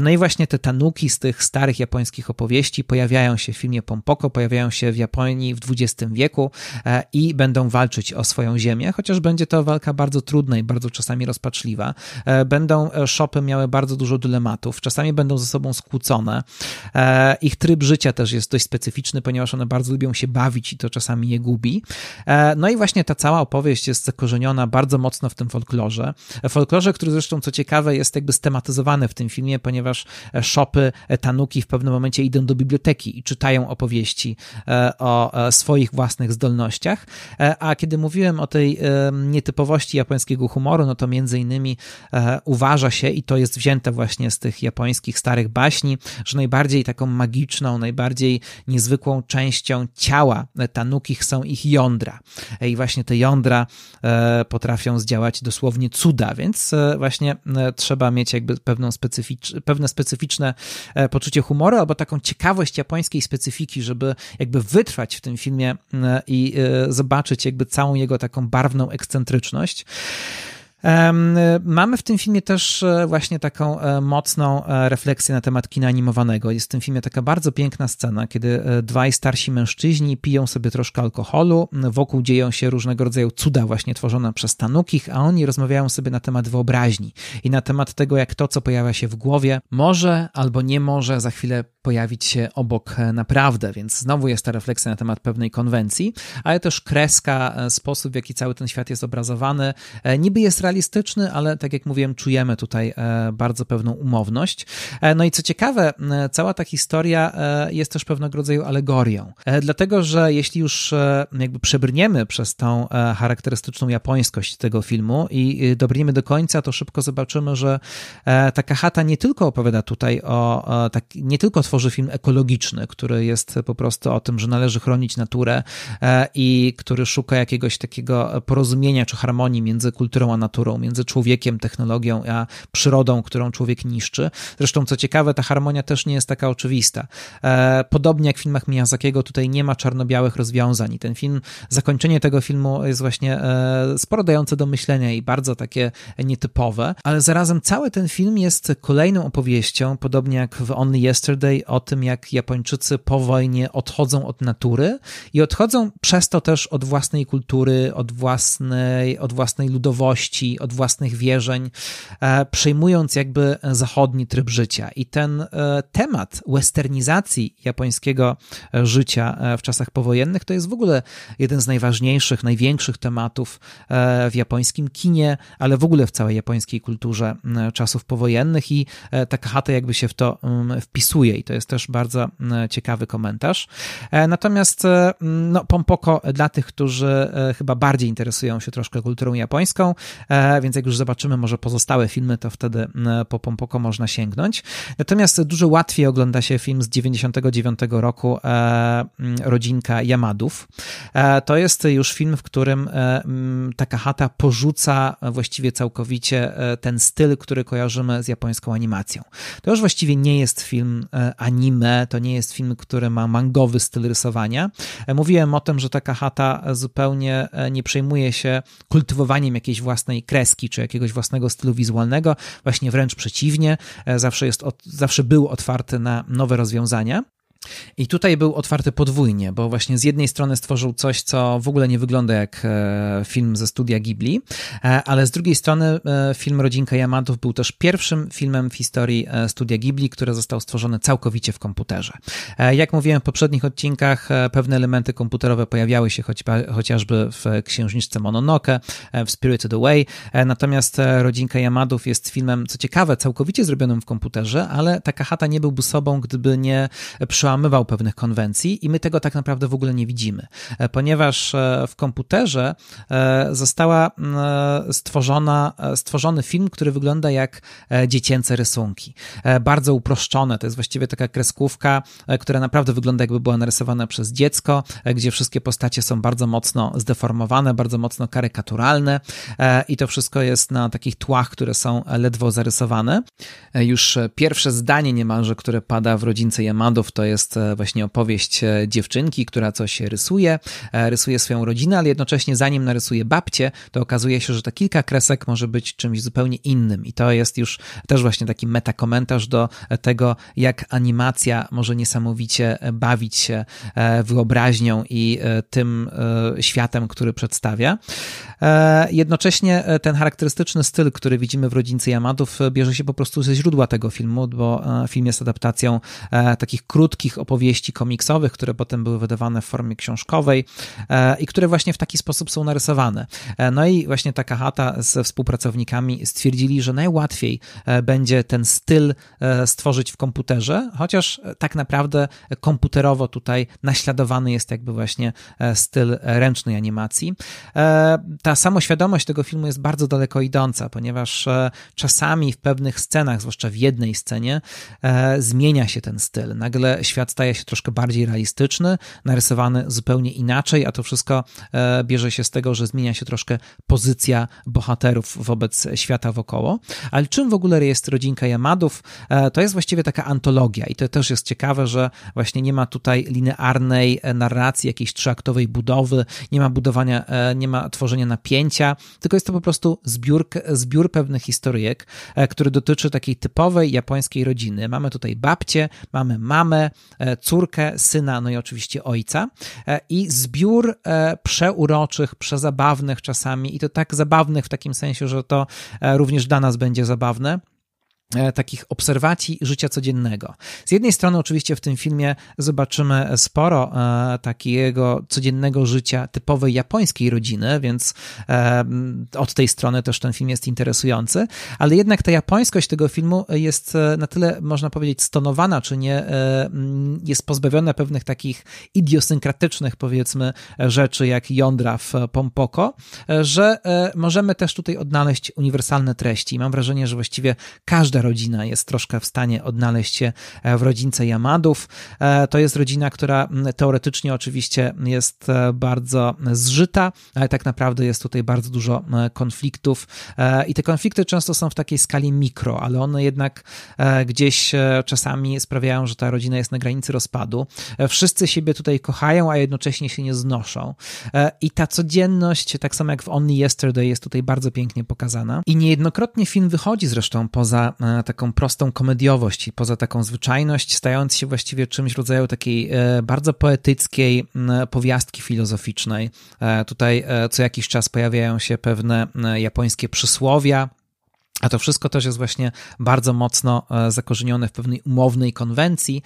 No i właśnie te tanuki z tych starych japońskich opowieści pojawiają się w filmie Pompoko, pojawiają się w Japonii w XX wieku i będą walczyć o swoją ziemię, chociaż będzie to walka bardzo trudna i bardzo czasami rozpaczliwa. Będą shopy miały bardzo dużo dylematów, czasami będą ze sobą skłócone. Ich tryb życia też jest dość specyficzny, ponieważ one bardzo lubią się bawić i to czasami je gubi. No i właśnie ta cała opowieść jest zakorzeniona bardzo mocno w tym folklorze. Folklorze, który zresztą, co ciekawe, jest jakby stematyzowany w tym filmie, ponieważ szopy tanuki w pewnym momencie idą do biblioteki i czytają opowieści e, o e, swoich własnych zdolnościach. E, a kiedy mówiłem o tej nietypowości japońskiego humoru, no to między innymi uważa się, i to jest wzięte właśnie z tych japońskich starych baśni, że najbardziej taką magiczną, najbardziej niezwykłą częścią ciała tanuki są ich jądra. I właśnie te jądra potrafią zdziałać dosłownie cuda, więc właśnie trzeba mieć jakby pewną specyficz, pewne specyficzne poczucie humoru albo taką ciekawość japońskiej specyfiki, żeby jakby wytrwać w tym filmie i zobaczyć jakby całą jego taką barwną ekscentryczność. Mamy w tym filmie też e, właśnie taką e, mocną e, refleksję na temat kina animowanego. Jest w tym filmie taka bardzo piękna scena, kiedy dwaj starsi mężczyźni piją sobie troszkę alkoholu, wokół dzieją się różnego rodzaju cuda właśnie tworzone przez Tanukich, a oni rozmawiają sobie na temat wyobraźni i na temat tego, jak to, co pojawia się w głowie, może albo nie może za chwilę pojawić się obok naprawdę, więc znowu jest ta refleksja na temat pewnej konwencji, ale też kreska, sposób w jaki cały ten świat jest obrazowany, niby jest realistyczny, ale tak jak mówiłem, czujemy tutaj e, bardzo pewną umowność. E, no i co ciekawe, e, cała ta historia jest też pewnego rodzaju alegorią, dlatego że jeśli już jakby przebrniemy przez tą charakterystyczną japońskość tego filmu i dobrniemy do końca, to szybko zobaczymy, że Takahata nie tylko opowiada tutaj o, tak, nie tylko tworzy film ekologiczny, który jest po prostu o tym, że należy chronić naturę i który szuka jakiegoś takiego porozumienia czy harmonii między kulturą a naturą, naturą, między człowiekiem, technologią, a przyrodą, którą człowiek niszczy. Zresztą, co ciekawe, ta harmonia też nie jest taka oczywista. E, podobnie jak w filmach Miyazakiego, tutaj nie ma czarno-białych rozwiązań. I ten film, zakończenie tego filmu jest właśnie e, sporo dające do myślenia i bardzo takie nietypowe, ale zarazem cały ten film jest kolejną opowieścią, podobnie jak w Only Yesterday, o tym, jak Japończycy po wojnie odchodzą od natury i odchodzą przez to też od własnej kultury, od własnej, od własnej ludowości, od własnych wierzeń, e, przejmując jakby zachodni tryb życia. I ten e, temat westernizacji japońskiego e, życia w czasach powojennych to jest w ogóle jeden z najważniejszych, największych tematów w japońskim kinie, ale w ogóle w całej japońskiej kulturze czasów powojennych i Takahata jakby się w to wpisuje to jest też bardzo ciekawy komentarz. Natomiast no, Pompoko dla tych, którzy chyba bardziej interesują się troszkę kulturą japońską, E, więc jak już zobaczymy może pozostałe filmy, to wtedy e, po Pompoko można sięgnąć. Natomiast dużo łatwiej ogląda się film z 99 roku e, Rodzinka Yamadów. To jest już film, w którym Takahata porzuca właściwie całkowicie ten styl, który kojarzymy z japońską animacją. To już właściwie nie jest film anime, to nie jest film, który ma mangowy styl rysowania. Mówiłem o tym, że Takahata zupełnie nie przejmuje się kultywowaniem jakiejś własnej kreski czy jakiegoś własnego stylu wizualnego, właśnie wręcz przeciwnie, e, zawsze, jest, zawsze był otwarty na nowe rozwiązania. I tutaj był otwarty podwójnie, bo właśnie z jednej strony stworzył coś, co w ogóle nie wygląda jak e, film ze studia Ghibli, e, ale z drugiej strony e, film Rodzinka Yamatów był też pierwszym filmem w historii studia Ghibli, który został stworzony całkowicie w komputerze. Jak mówiłem w poprzednich odcinkach, pewne elementy komputerowe pojawiały się chociażby w Księżniczce Mononoke, w Spirited Away, natomiast Rodzinka Yamadów jest filmem, co ciekawe, całkowicie zrobionym w komputerze, ale Takahata nie byłby sobą, gdyby nie przełamał przełamywał pewnych konwencji i my tego tak naprawdę w ogóle nie widzimy, e, ponieważ e, w komputerze e, została stworzona, stworzony film, który wygląda jak dziecięce rysunki. Bardzo uproszczone, to jest właściwie taka kreskówka, która naprawdę wygląda jakby była narysowana przez dziecko, gdzie wszystkie postacie są bardzo mocno zdeformowane, bardzo mocno karykaturalne i to wszystko jest na takich tłach, które są ledwo zarysowane. Już pierwsze zdanie niemalże, które pada w rodzince Yamadów, to jest jest właśnie opowieść dziewczynki, która coś rysuje, rysuje swoją rodzinę, ale jednocześnie zanim narysuje babcię, to okazuje się, że te kilka kresek może być czymś zupełnie innym i to jest już też właśnie taki metakomentarz do tego, jak animacja może niesamowicie bawić się wyobraźnią i tym światem, który przedstawia. Jednocześnie ten charakterystyczny styl, który widzimy w rodzince Yamadów, bierze się po prostu ze źródła tego filmu, bo film jest adaptacją takich krótkich opowieści komiksowych, które potem były wydawane w formie książkowej i które właśnie w taki sposób są narysowane. No i właśnie taka chata ze współpracownikami stwierdzili, że najłatwiej będzie ten styl stworzyć w komputerze, chociaż tak naprawdę komputerowo tutaj naśladowany jest jakby właśnie styl ręcznej animacji. Ta samoświadomość tego filmu jest bardzo daleko idąca, ponieważ czasami w pewnych scenach, zwłaszcza w jednej scenie, zmienia się ten styl. Nagle świat staje się troszkę bardziej realistyczny, narysowany zupełnie inaczej, a to wszystko bierze się z tego, że zmienia się troszkę pozycja bohaterów wobec świata wokoło. Ale czym w ogóle jest rodzinka Yamadów? To jest właściwie taka antologia i to też jest ciekawe, że właśnie nie ma tutaj linearnej narracji, jakiejś trzyaktowej budowy, nie ma budowania, nie ma tworzenia napięcia, tylko jest to po prostu zbiór, zbiór pewnych historyjek, który dotyczy takiej typowej japońskiej rodziny. Mamy tutaj babcię, mamy mamę, córkę, syna, no i oczywiście ojca. I zbiór przeuroczych, przezabawnych czasami. I to tak zabawnych w takim sensie, że to również dla nas będzie zabawne. E, takich obserwacji życia codziennego. Z jednej strony, oczywiście, w tym filmie zobaczymy sporo e, takiego codziennego życia typowej japońskiej rodziny, więc e, od tej strony też ten film jest interesujący, ale jednak ta japońskość tego filmu jest na tyle, można powiedzieć, stonowana, czy nie jest pozbawiona pewnych takich idiosynkratycznych, powiedzmy, rzeczy, jak jądra w Pompoko, że możemy też tutaj odnaleźć uniwersalne treści. Mam wrażenie, że właściwie każda rodzina jest troszkę w stanie odnaleźć się e, w rodzince Yamadów. E, to jest rodzina, która teoretycznie oczywiście jest e, bardzo zżyta, ale tak naprawdę jest tutaj bardzo dużo konfliktów i te konflikty często są w takiej skali mikro, ale one jednak gdzieś czasami sprawiają, że ta rodzina jest na granicy rozpadu. Wszyscy siebie tutaj kochają, a jednocześnie się nie znoszą. I ta codzienność, tak samo jak w Only Yesterday, jest tutaj bardzo pięknie pokazana. I niejednokrotnie film wychodzi zresztą poza taką prostą komediowość i poza taką zwyczajność, stając się właściwie czymś w rodzaju takiej e, bardzo poetyckiej powiastki filozoficznej. E, tutaj e, co jakiś czas pojawiają się pewne japońskie przysłowia, a to wszystko też jest właśnie bardzo mocno e, zakorzenione w pewnej umownej konwencji.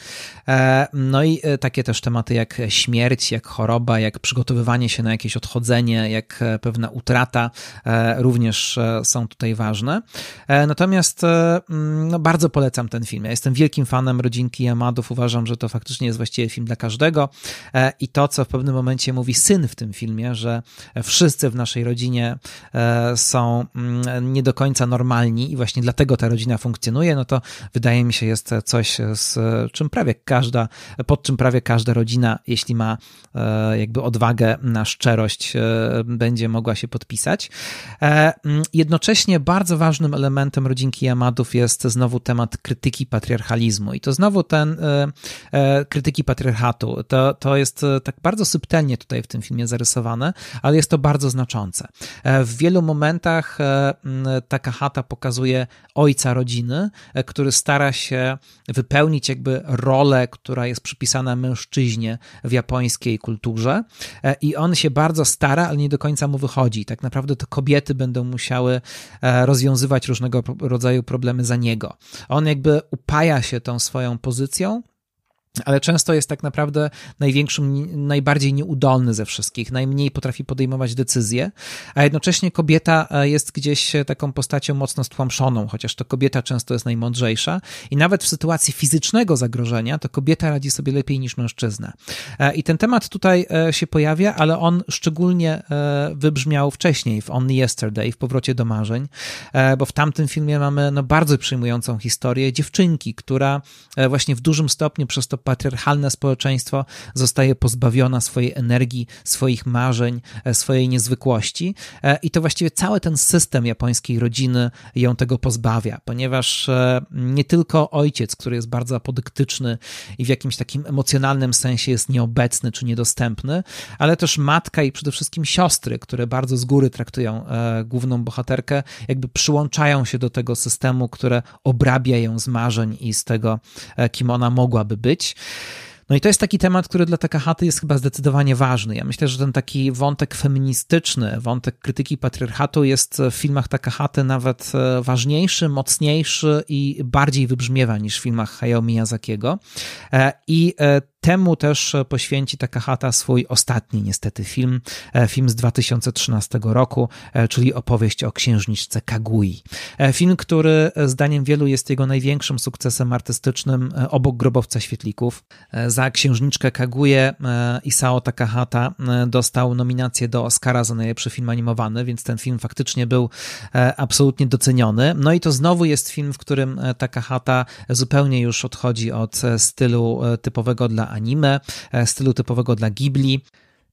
E, no i e, takie też tematy jak śmierć, jak choroba, jak przygotowywanie się na jakieś odchodzenie, jak pewna utrata również są tutaj ważne. Natomiast mm, no, bardzo polecam ten film. Ja jestem wielkim fanem rodzinki Yamadów. Uważam, że to faktycznie jest właściwie film dla każdego. I to, co w pewnym momencie mówi syn w tym filmie, że wszyscy w naszej rodzinie są mm, nie do końca normalni, normalni i właśnie dlatego ta rodzina funkcjonuje, no to wydaje mi się jest coś, z czym prawie każda, pod czym prawie każda rodzina, jeśli ma e, jakby odwagę na szczerość, e, będzie mogła się podpisać. E, jednocześnie bardzo ważnym elementem rodzinki Yamadów jest znowu temat krytyki patriarchalizmu i to znowu ten krytyki patriarchatu. To, to jest tak bardzo subtelnie tutaj w tym filmie zarysowane, ale jest to bardzo znaczące. W wielu momentach taka chata pokazuje ojca rodziny, e, który stara się wypełnić jakby rolę, która jest przypisana mężczyźnie w japońskiej kulturze e, i on się bardzo stara, ale nie do końca mu wychodzi. Tak naprawdę to kobiety będą musiały e, rozwiązywać różnego rodzaju problemy za niego. On jakby upaja się tą swoją pozycją, ale często jest tak naprawdę największym, najbardziej nieudolny ze wszystkich, najmniej potrafi podejmować decyzje, a jednocześnie kobieta e, jest gdzieś taką postacią mocno stłamszoną, chociaż to kobieta często jest najmądrzejsza i nawet w sytuacji fizycznego zagrożenia to kobieta radzi sobie lepiej niż mężczyzna. E, I ten temat tutaj e, się pojawia, ale on szczególnie wybrzmiał wcześniej w Only Yesterday, w Powrocie do marzeń, bo w tamtym filmie mamy no, bardzo przyjmującą historię dziewczynki, która właśnie w dużym stopniu przez to patriarchalne społeczeństwo zostaje pozbawiona swojej energii, swoich marzeń, swojej niezwykłości i to właściwie cały ten system japońskiej rodziny ją tego pozbawia, ponieważ nie tylko ojciec, który jest bardzo apodyktyczny i w jakimś takim emocjonalnym sensie jest nieobecny czy niedostępny, ale też matka i przede wszystkim siostry, które bardzo z góry traktują e, główną bohaterkę, jakby przyłączają się do tego systemu, które obrabia ją z marzeń i z tego, e, kim ona mogłaby być. No i to jest taki temat, który dla Takahaty jest chyba zdecydowanie ważny. Ja myślę, że ten taki wątek feministyczny, wątek krytyki patriarchatu jest w filmach Takahaty nawet e, ważniejszy, mocniejszy i bardziej wybrzmiewa niż w filmach Hayao Miyazakiego. I Temu też poświęci Takahata swój ostatni niestety film, e, film z 2013 roku, e, czyli opowieść o księżniczce Kagui. E, film, który zdaniem wielu jest jego największym sukcesem artystycznym obok Grobowca Świetlików. Za księżniczkę Kaguję Isao Takahata dostał nominację do Oscara za najlepszy film animowany, więc ten film faktycznie był absolutnie doceniony. No i to znowu jest film, w którym Takahata zupełnie już odchodzi od stylu typowego dla anime, e, stylu typowego dla Ghibli.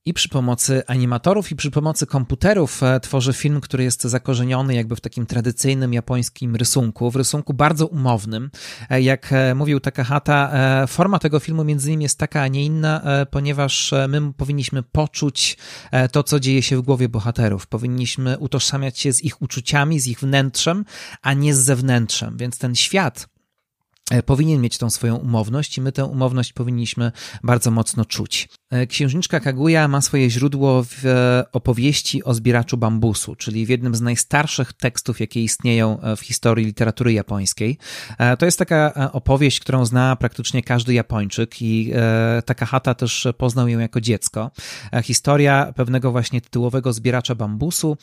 I przy pomocy animatorów, i przy pomocy komputerów e, tworzy film, który jest zakorzeniony jakby w takim tradycyjnym japońskim rysunku, w rysunku bardzo umownym. E, jak mówił Takahata, forma tego filmu między innymi jest taka, a nie inna, ponieważ my powinniśmy poczuć to, co dzieje się w głowie bohaterów. Powinniśmy utożsamiać się z ich uczuciami, z ich wnętrzem, a nie z zewnętrzem. Więc ten świat, powinien mieć tą swoją umowność i my tę umowność powinniśmy bardzo mocno czuć. E, księżniczka Kaguya ma swoje źródło w e, opowieści o zbieraczu bambusu, czyli w jednym z najstarszych tekstów, jakie istnieją w historii literatury japońskiej. To jest taka opowieść, którą zna praktycznie każdy Japończyk i Takahata też poznał ją jako dziecko. Historia pewnego właśnie tytułowego zbieracza bambusu,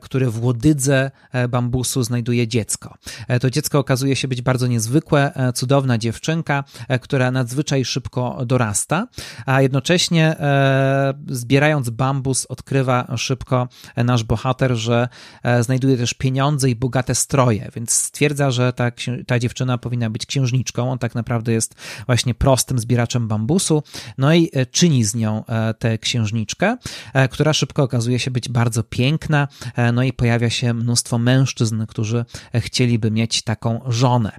który w łodydze bambusu znajduje dziecko. To dziecko okazuje się być bardzo niezwykłe, cudowna dziewczynka, e, która nadzwyczaj szybko dorasta, a jednocześnie e, zbierając bambus odkrywa szybko nasz bohater, że e, znajduje też pieniądze i bogate stroje, więc stwierdza, że ta, ta dziewczyna powinna być księżniczką. On tak naprawdę jest właśnie prostym zbieraczem bambusu, no i czyni z nią tę księżniczkę, która szybko okazuje się być bardzo piękna, no i pojawia się mnóstwo mężczyzn, którzy chcieliby mieć taką żonę.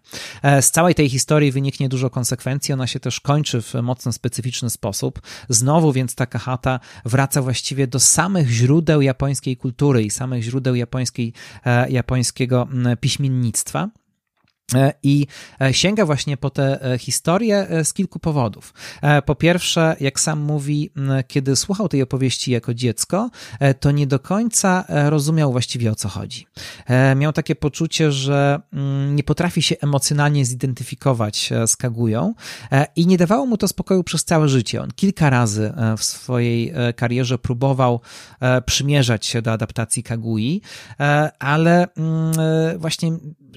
Z całej tej tej historii wyniknie dużo konsekwencji, ona się też kończy w mocno specyficzny sposób. Znowu więc Takahata wraca właściwie do samych źródeł japońskiej kultury i samych źródeł japońskiej, e, japońskiego piśmiennictwa. E, I e, sięga właśnie po tę e, historię z kilku powodów. Po pierwsze, jak sam mówi, kiedy słuchał tej opowieści jako dziecko, to nie do końca rozumiał właściwie o co chodzi. Miał takie poczucie, że nie potrafi się emocjonalnie zidentyfikować z Kagują i nie dawało mu to spokoju przez całe życie. On kilka razy w swojej karierze próbował przymierzać się do adaptacji Kagui, ale właśnie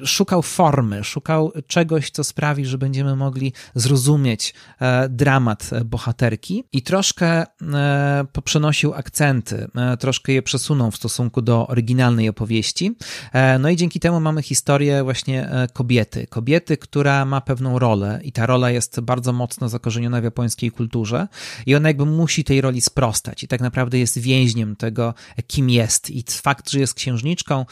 szukał formy, szukał czegoś, co sprawi, że będziemy mogli zrozumieć e, dramat bohaterki i troszkę e, poprzenosił akcenty, e, troszkę je przesunął w stosunku do oryginalnej opowieści. No i dzięki temu mamy historię właśnie kobiety. Kobiety, która ma pewną rolę i ta rola jest bardzo mocno zakorzeniona w japońskiej kulturze i ona jakby musi tej roli sprostać i tak naprawdę jest więźniem tego, kim jest. I fakt, że jest księżniczką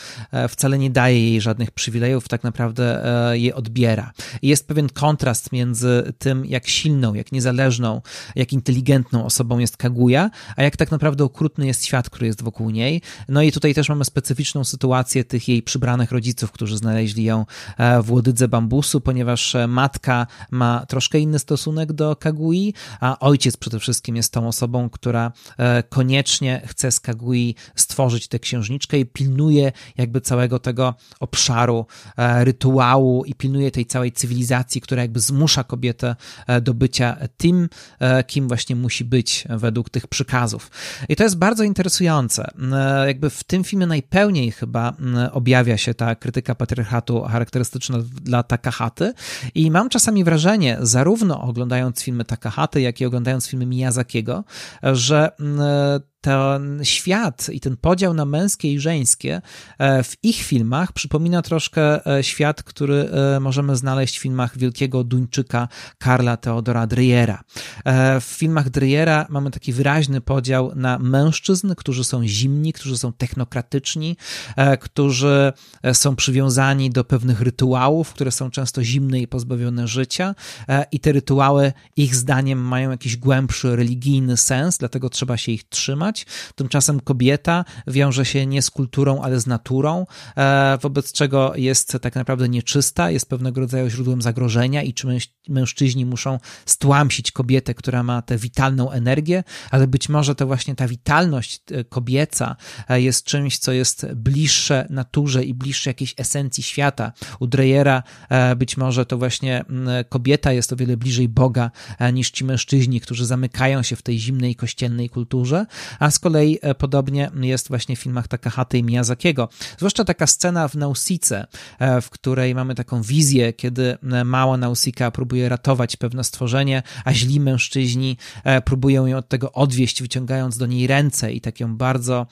wcale nie daje jej żadnych przywilejów, tak naprawdę e, je odbiera. Jest pewien kontrast między tym, jak silną, jak niezależną, jak inteligentną osobą jest Kaguya, a jak tak naprawdę okrutny jest świat, który jest wokół niej. No i tutaj też mamy specyficzną sytuację tych jej przybranych rodziców, którzy znaleźli ją e, w łodydze bambusu, ponieważ e, matka ma troszkę inny stosunek do Kagui, a ojciec przede wszystkim jest tą osobą, która koniecznie chce z Kagui stworzyć tę księżniczkę i pilnuje jakby całego tego obszaru E, i pilnuje tej całej cywilizacji, która jakby zmusza kobietę e, do bycia tym, e, kim właśnie musi być według tych przykazów. I to jest bardzo interesujące. Jakby w tym filmie najpełniej chyba objawia się ta krytyka patriarchatu charakterystyczna dla Takahaty i mam czasami wrażenie, zarówno oglądając filmy Takahaty, jak i oglądając filmy Miyazakiego, że ten świat i ten podział na męskie i żeńskie w ich filmach przypomina troszkę świat, który możemy znaleźć w filmach wielkiego Duńczyka Karla Theodora Dreyera. W filmach Dreyera mamy taki wyraźny podział na mężczyzn, którzy są zimni, którzy są technokratyczni, którzy są przywiązani do pewnych rytuałów, które są często zimne i pozbawione życia i te rytuały ich zdaniem mają jakiś głębszy religijny sens, dlatego trzeba się ich trzymać. Tymczasem kobieta wiąże się nie z kulturą, ale z naturą, e, wobec czego jest tak naprawdę nieczysta, jest pewnego rodzaju źródłem zagrożenia i czy mężczyźni muszą stłamsić kobietę, która ma tę witalną energię, ale być może to właśnie ta witalność e, kobieca e, jest czymś, co jest bliższe naturze i bliższe jakiejś esencji świata. U Dreyera być może to właśnie kobieta jest o wiele bliżej Boga niż ci mężczyźni, którzy zamykają się w tej zimnej kościelnej kulturze, a z kolei e, podobnie jest właśnie w filmach Takahaty i Miyazakiego. Zwłaszcza taka scena w Nausice, e, w której mamy taką wizję, kiedy e, mała Nausika próbuje ratować pewne stworzenie, a źli mężczyźni próbują ją od tego odwieść, wyciągając do niej ręce i tak ją bardzo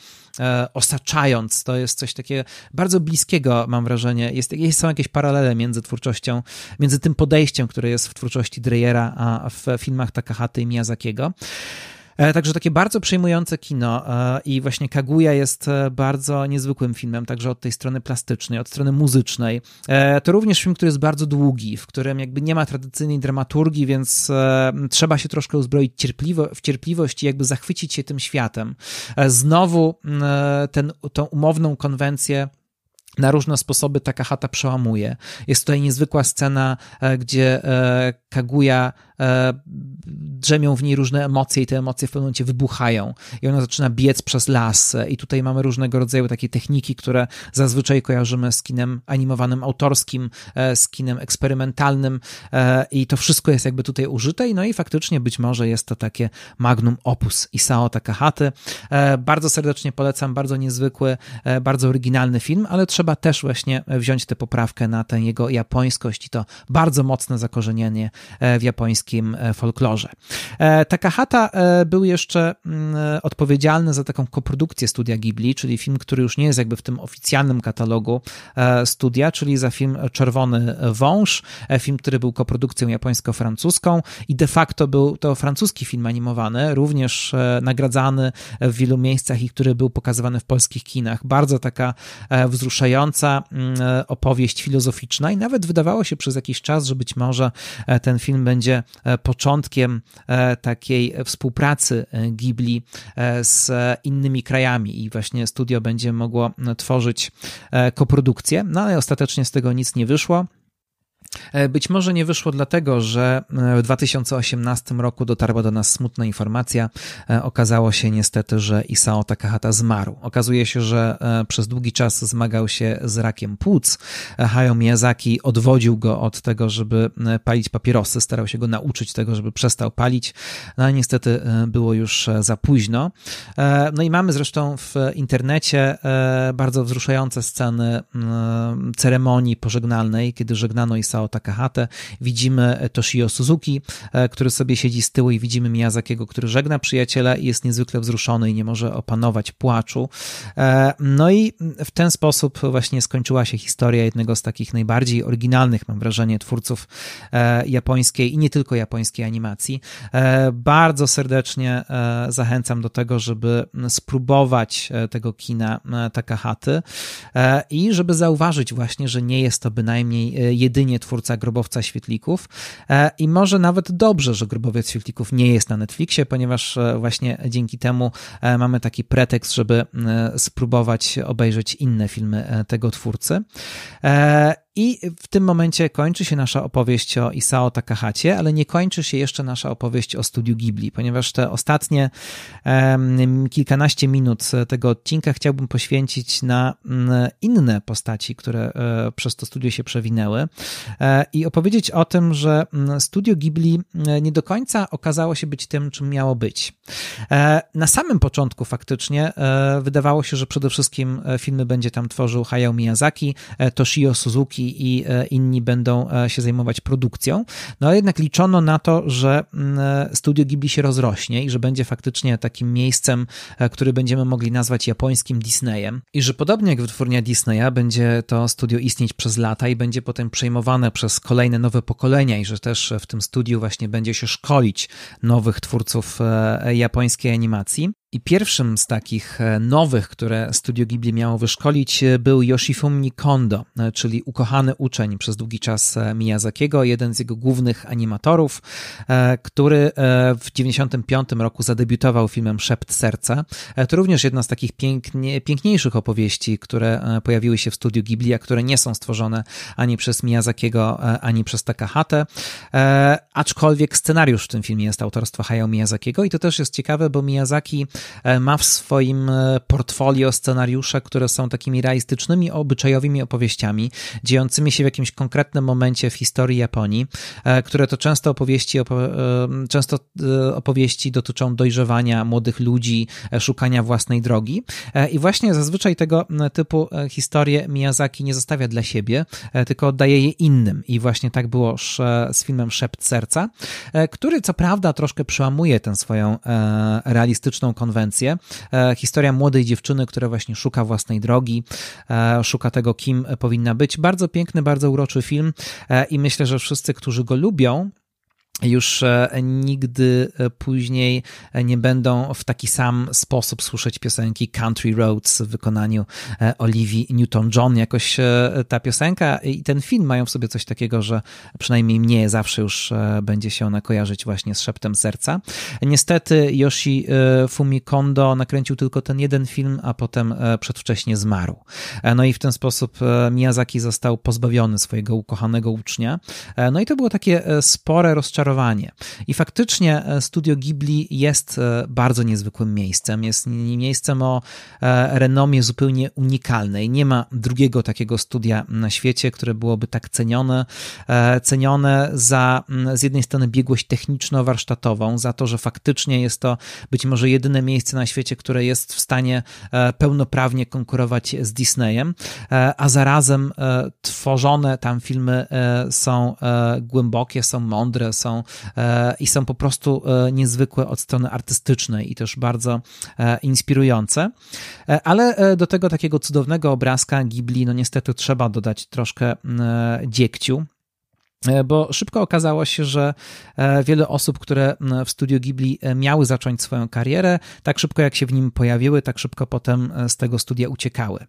osaczając. To jest coś takiego bardzo bliskiego, mam wrażenie. Jest, jest, są jakieś paralele między twórczością, między tym podejściem, które jest w twórczości Dreyera, a w filmach Takahaty i Miyazakiego. E, także takie bardzo przejmujące kino e, i właśnie Kaguya jest e, bardzo niezwykłym filmem, także od tej strony plastycznej, od strony muzycznej. To również film, który jest bardzo długi, w którym jakby nie ma tradycyjnej dramaturgii, więc trzeba się troszkę uzbroić cierpliwo, w cierpliwość i jakby zachwycić się tym światem. Znowu ten, tą umowną konwencję na różne sposoby taka chata przełamuje. Jest tutaj niezwykła scena, gdzie Kaguya E, drzemią w niej różne emocje i te emocje w pewnym momencie wybuchają. I ona zaczyna biec przez las. I tutaj mamy różnego rodzaju takie techniki, które zazwyczaj kojarzymy z kinem animowanym autorskim, e, z kinem eksperymentalnym. E, i to wszystko jest jakby tutaj użyte. No i faktycznie być może jest to takie magnum opus Isao Takahaty. Bardzo serdecznie polecam, bardzo niezwykły, bardzo oryginalny film, ale trzeba też właśnie wziąć tę poprawkę na tę jego japońskość. I to bardzo mocne zakorzenienie w japońskim e, folklorze. E, Takahata e, był jeszcze mm, odpowiedzialny za taką koprodukcję studia Ghibli, czyli film, który już nie jest jakby w tym oficjalnym katalogu studia, czyli za film Czerwony Wąż, film, który był koprodukcją japońsko-francuską i de facto był to francuski film animowany, również nagradzany w wielu miejscach i który był pokazywany w polskich kinach. Bardzo taka wzruszająca mm, opowieść filozoficzna i nawet wydawało się przez jakiś czas, że być może ten film będzie E, początkiem e, takiej współpracy e, Ghibli z innymi krajami i właśnie studio będzie mogło tworzyć koprodukcję, no ale ostatecznie z tego nic nie wyszło. E, być może nie wyszło dlatego, że e, w 2018 roku dotarła do nas smutna informacja. E, okazało się niestety, że Isao Takahata zmarł. Okazuje się, że przez długi czas zmagał się z rakiem płuc. Hayao Miyazaki odwodził go od tego, żeby palić papierosy, starał się go nauczyć tego, żeby przestał palić, no ale niestety było już za późno. No i mamy zresztą w internecie bardzo wzruszające sceny ceremonii pożegnalnej, kiedy żegnano Isao Isao Takahate, widzimy Toshio Suzuki, e, który sobie siedzi z tyłu i widzimy Miyazakiego, który żegna przyjaciela i jest niezwykle wzruszony i nie może opanować płaczu. E, no i w ten sposób właśnie skończyła się historia jednego z takich najbardziej oryginalnych, mam wrażenie, twórców e, japońskiej i nie tylko japońskiej animacji. Bardzo serdecznie zachęcam do tego, żeby spróbować tego kina Takahaty i żeby zauważyć właśnie, że nie jest to bynajmniej jedynie twórca twórca Grobowca Świetlików e, i może nawet dobrze, że Grobowiec Świetlików nie jest na Netflixie, ponieważ e, właśnie dzięki temu e, mamy taki pretekst, żeby spróbować obejrzeć inne filmy tego twórcy. I w tym momencie kończy się nasza opowieść o Isao Takahacie, ale nie kończy się jeszcze nasza opowieść o studiu Ghibli, ponieważ te ostatnie um, kilkanaście minut tego odcinka chciałbym poświęcić na um, inne postaci, które um, przez to studio się przewinęły e, i opowiedzieć o tym, że studio Ghibli nie do końca okazało się być tym, czym miało być. E, na samym początku faktycznie wydawało się, że przede wszystkim filmy będzie tam tworzył Hayao Miyazaki, Toshio Suzuki, I inni będą się zajmować produkcją. No ale jednak liczono na to, że mm, studio Ghibli się rozrośnie i że będzie faktycznie takim miejscem, który będziemy mogli nazwać japońskim Disneyem. I że podobnie jak wytwórnia Disneya, będzie to studio istnieć przez lata i będzie potem przejmowane przez kolejne nowe pokolenia i że też w tym studiu właśnie będzie się szkolić nowych twórców e, japońskiej animacji. I pierwszym z takich e, nowych, które Studio Ghibli miało wyszkolić, e, był Yoshifumi Kondo, e, czyli ukochany uczeń przez długi czas Miyazakiego, jeden z jego głównych animatorów, który w 1995 roku zadebiutował filmem Szept Serca. To również jedna z takich pięknie, piękniejszych opowieści, które pojawiły się w Studio Ghibli, a które nie są stworzone ani przez Miyazakiego, ani przez Takahate. Aczkolwiek scenariusz w tym filmie jest autorstwa Hayao Miyazakiego i to też jest ciekawe, bo Miyazaki ma w swoim e, portfolio scenariusze, które są takimi realistycznymi, obyczajowymi opowieściami, dziejącymi się w jakimś konkretnym momencie w historii Japonii, e, które to często opowieści, często opowieści dotyczą dojrzewania młodych ludzi, szukania własnej drogi. I właśnie zazwyczaj tego typu historie Miyazaki nie zostawia dla siebie, tylko oddaje je innym. I właśnie tak było z filmem Szept Serca, który co prawda troszkę przełamuje tę swoją realistyczną konwencję. E, historia młodej dziewczyny, która właśnie szuka własnej drogi, e, szuka tego, kim powinna być. Bardzo piękny, bardzo uroczy film e, i myślę, że wszyscy, którzy go lubią, już e, nigdy e, później nie będą w taki sam sposób słyszeć piosenki Country Roads w wykonaniu e, Olivii Newton-John. Jakoś ta piosenka i ten film mają w sobie coś takiego, że przynajmniej mnie zawsze już będzie się ona kojarzyć właśnie z szeptem serca. Niestety Yoshi Fumikondo nakręcił tylko ten jeden film, a potem przedwcześnie zmarł. No i w ten sposób Miyazaki został pozbawiony swojego ukochanego ucznia. No i to było takie spore rozczarowanie rozczarowanie. I faktycznie e, studio Ghibli jest e, bardzo niezwykłym miejscem. Jest miejscem o e, renomie zupełnie unikalnej. Nie ma drugiego takiego studia na świecie, które byłoby tak cenione, cenione za z jednej strony biegłość techniczno-warsztatową, za to, że faktycznie jest to być może jedyne miejsce na świecie, które jest w stanie pełnoprawnie konkurować z Disneyem, a zarazem tworzone tam filmy są głębokie, są mądre, są E, i są po prostu e, niezwykłe od strony artystycznej i też bardzo e, inspirujące. Ale do tego takiego cudownego obrazka Ghibli, no niestety trzeba dodać troszkę dziegciu. E, bo szybko okazało się, że e, wiele osób, które w studio Ghibli e, miały zacząć swoją karierę, tak szybko jak się w nim pojawiły, tak szybko potem z tego studia uciekały.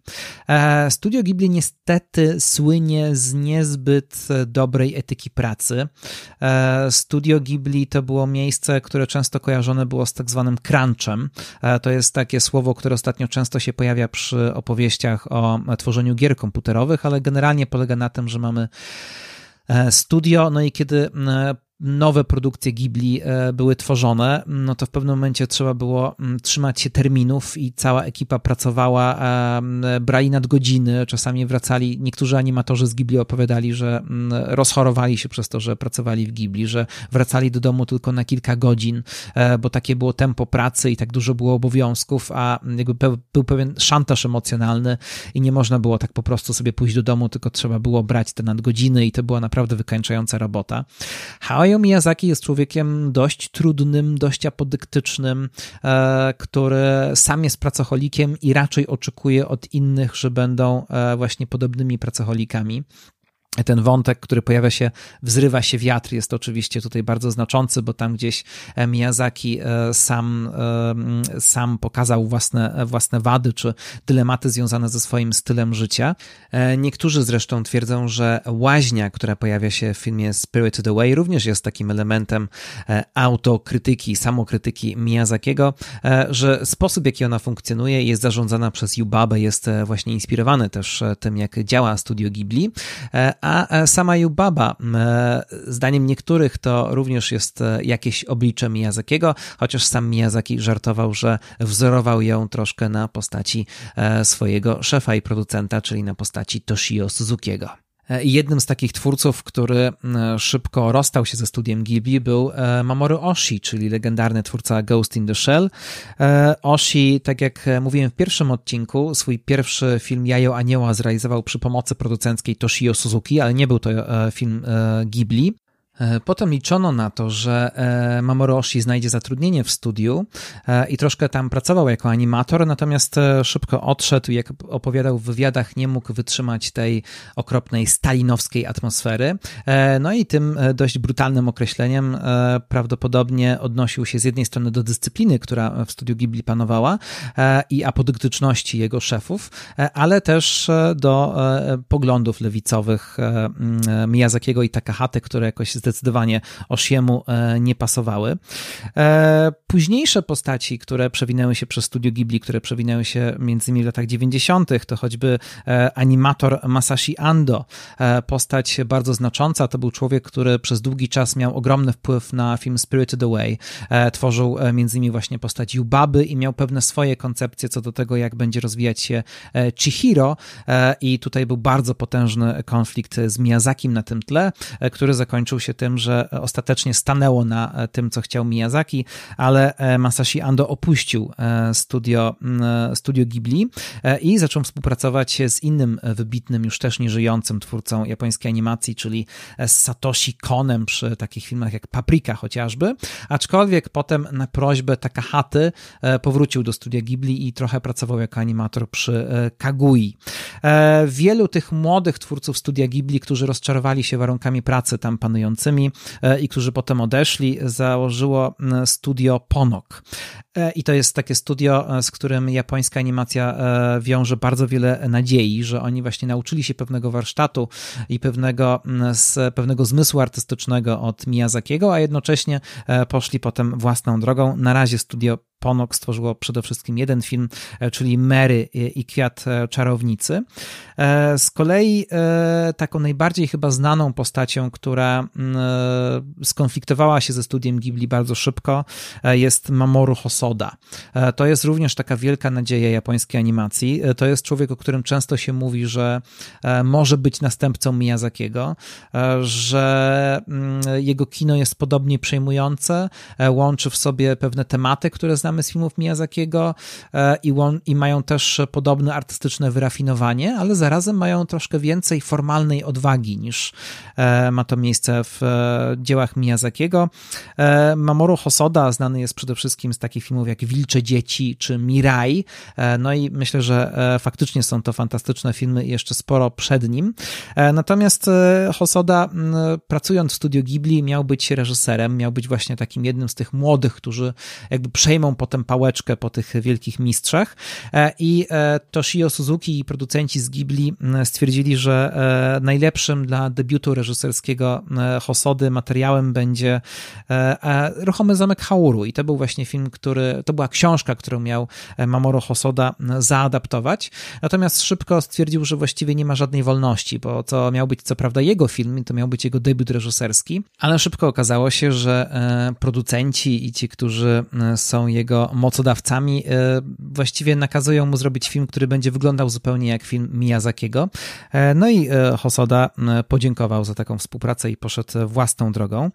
Studio Ghibli niestety słynie z niezbyt dobrej etyki pracy. Studio Ghibli to było miejsce, które często kojarzone było z tak zwanym crunchem. To jest takie słowo, które ostatnio często się pojawia przy opowieściach o tworzeniu gier komputerowych, ale generalnie polega na tym, że mamy studio, no i kiedy nowe produkcje Ghibli e, były tworzone, no to w pewnym momencie trzeba było mm, trzymać się terminów i cała ekipa pracowała, e, brali nadgodziny, czasami wracali, niektórzy animatorzy z Ghibli opowiadali, że mm, rozchorowali się przez to, że pracowali w Ghibli, że wracali do domu tylko na kilka godzin, e, bo takie było tempo pracy i tak dużo było obowiązków, a jakby był pewien szantaż emocjonalny i nie można było tak po prostu sobie pójść do domu, tylko trzeba było brać te nadgodziny i to była naprawdę wykańczająca robota. Hayao Miyazaki jest człowiekiem dość trudnym, dość apodyktycznym, e, który sam jest pracocholikiem i raczej oczekuje od innych, że będą e, właśnie podobnymi pracocholikami ten wątek, który pojawia się, wzrywa się wiatr, jest oczywiście tutaj bardzo znaczący, bo tam gdzieś e, Miyazaki e, sam, e, sam pokazał własne, własne wady czy dylematy związane ze swoim stylem życia. Niektórzy zresztą twierdzą, że łaźnia, która pojawia się w filmie Spirited Away, również jest takim elementem autokrytyki, samokrytyki Miyazakiego, że sposób, w jaki ona funkcjonuje, jest zarządzana przez Yubabę, jest właśnie inspirowany też tym, jak działa studio Ghibli, a e, sama Yubaba, e, zdaniem niektórych, to również jest e, jakieś oblicze Miyazakiego, chociaż sam Miyazaki żartował, że wzorował ją troszkę na postaci swojego szefa i producenta, czyli na postaci Toshio Suzukiego. I jednym z takich twórców, który szybko rozstał się ze studiem Ghibli był Mamoru Oshii, czyli legendarny twórca Ghost in the Shell. Oshii, tak jak mówiłem w pierwszym odcinku, swój pierwszy film Jajo Anioła zrealizował przy pomocy producenckiej Toshio Suzuki, ale nie był to film Ghibli. E, potem liczono na to, że e, Mamoru Oshii znajdzie zatrudnienie w studiu e, i troszkę tam pracował jako animator, natomiast szybko odszedł i jak opowiadał w wywiadach, nie mógł wytrzymać tej okropnej stalinowskiej atmosfery. No i tym dość brutalnym określeniem prawdopodobnie odnosił się z jednej strony do dyscypliny, która w studiu Ghibli panowała i apodyktyczności jego szefów, ale też do poglądów lewicowych Miyazakiego i Takahate, które jakoś zdecydowanie Oshiemu e, nie pasowały. E, późniejsze postaci, które przewinęły się przez studio Ghibli, które przewinęły się między innymi w latach 90., to choćby e, animator Masashi Ando, postać bardzo znacząca. To był człowiek, który przez długi czas miał ogromny wpływ na film Spirited Away. Tworzył między innymi właśnie postać Yubaby i miał pewne swoje koncepcje co do tego, jak będzie rozwijać się Chihiro i tutaj był bardzo potężny konflikt z Miyazakim na tym tle, który zakończył się tym, że ostatecznie stanęło na e, tym, co chciał Miyazaki, ale e, Masashi Ando opuścił e, studio, studio Ghibli i zaczął współpracować z innym wybitnym, już też nieżyjącym twórcą japońskiej animacji, czyli z Satoshi Konem przy takich filmach jak Paprika chociażby, aczkolwiek potem na prośbę Takahaty powrócił do studia Ghibli i trochę pracował jako animator przy Kagui. Wielu tych młodych twórców studia Ghibli, którzy rozczarowali się warunkami pracy tam panującymi, E, i którzy potem odeszli, założyło studio Ponok. E, I to jest takie studio, e, z którym japońska animacja wiąże bardzo wiele nadziei, że oni właśnie nauczyli się pewnego warsztatu i pewnego, z, pewnego zmysłu artystycznego od Miyazakiego, a jednocześnie poszli potem własną drogą. Na razie studio Ponok stworzyło przede wszystkim jeden film, e, czyli Mary i Kwiat e, Czarownicy. E, z kolei taką najbardziej chyba znaną postacią, która mm, skonfliktowała się ze studiem Ghibli bardzo szybko, jest Mamoru Hosoda. To jest również taka wielka nadzieja japońskiej animacji. To jest człowiek, o którym często się mówi, że może być następcą Miyazakiego, że mm, jego kino jest podobnie przejmujące, łączy w sobie pewne tematy, które znamy znamy z filmów Miyazakiego e, i, i mają też podobne artystyczne wyrafinowanie, ale zarazem mają troszkę więcej formalnej odwagi niż e, ma to miejsce w e, dziełach Miyazakiego. Mamoru Hosoda znany jest przede wszystkim z takich filmów jak Wilcze Dzieci czy Mirai, no i myślę, że faktycznie są to fantastyczne filmy i jeszcze sporo przed nim. Natomiast Hosoda pracując w studiu Ghibli miał być reżyserem, miał być właśnie takim jednym z tych młodych, którzy jakby przejmą potem pałeczkę po tych wielkich mistrzach. E, I e, Toshio Suzuki i producenci z Ghibli stwierdzili, że e, najlepszym dla debiutu reżyserskiego Hosody materiałem będzie Ruchomy Zamek Hauru. I to był właśnie film, który, to była książka, którą miał Mamoru Hosoda zaadaptować. Natomiast szybko stwierdził, że właściwie nie ma żadnej wolności, bo to miał być co prawda jego film, to miał być jego debiut reżyserski, ale szybko okazało się, że producenci i ci, którzy są jego jego mocodawcami, e, właściwie nakazują mu zrobić film, który będzie wyglądał zupełnie jak film Miyazakiego. E, no i e, Hosoda podziękował za taką współpracę i poszedł własną drogą.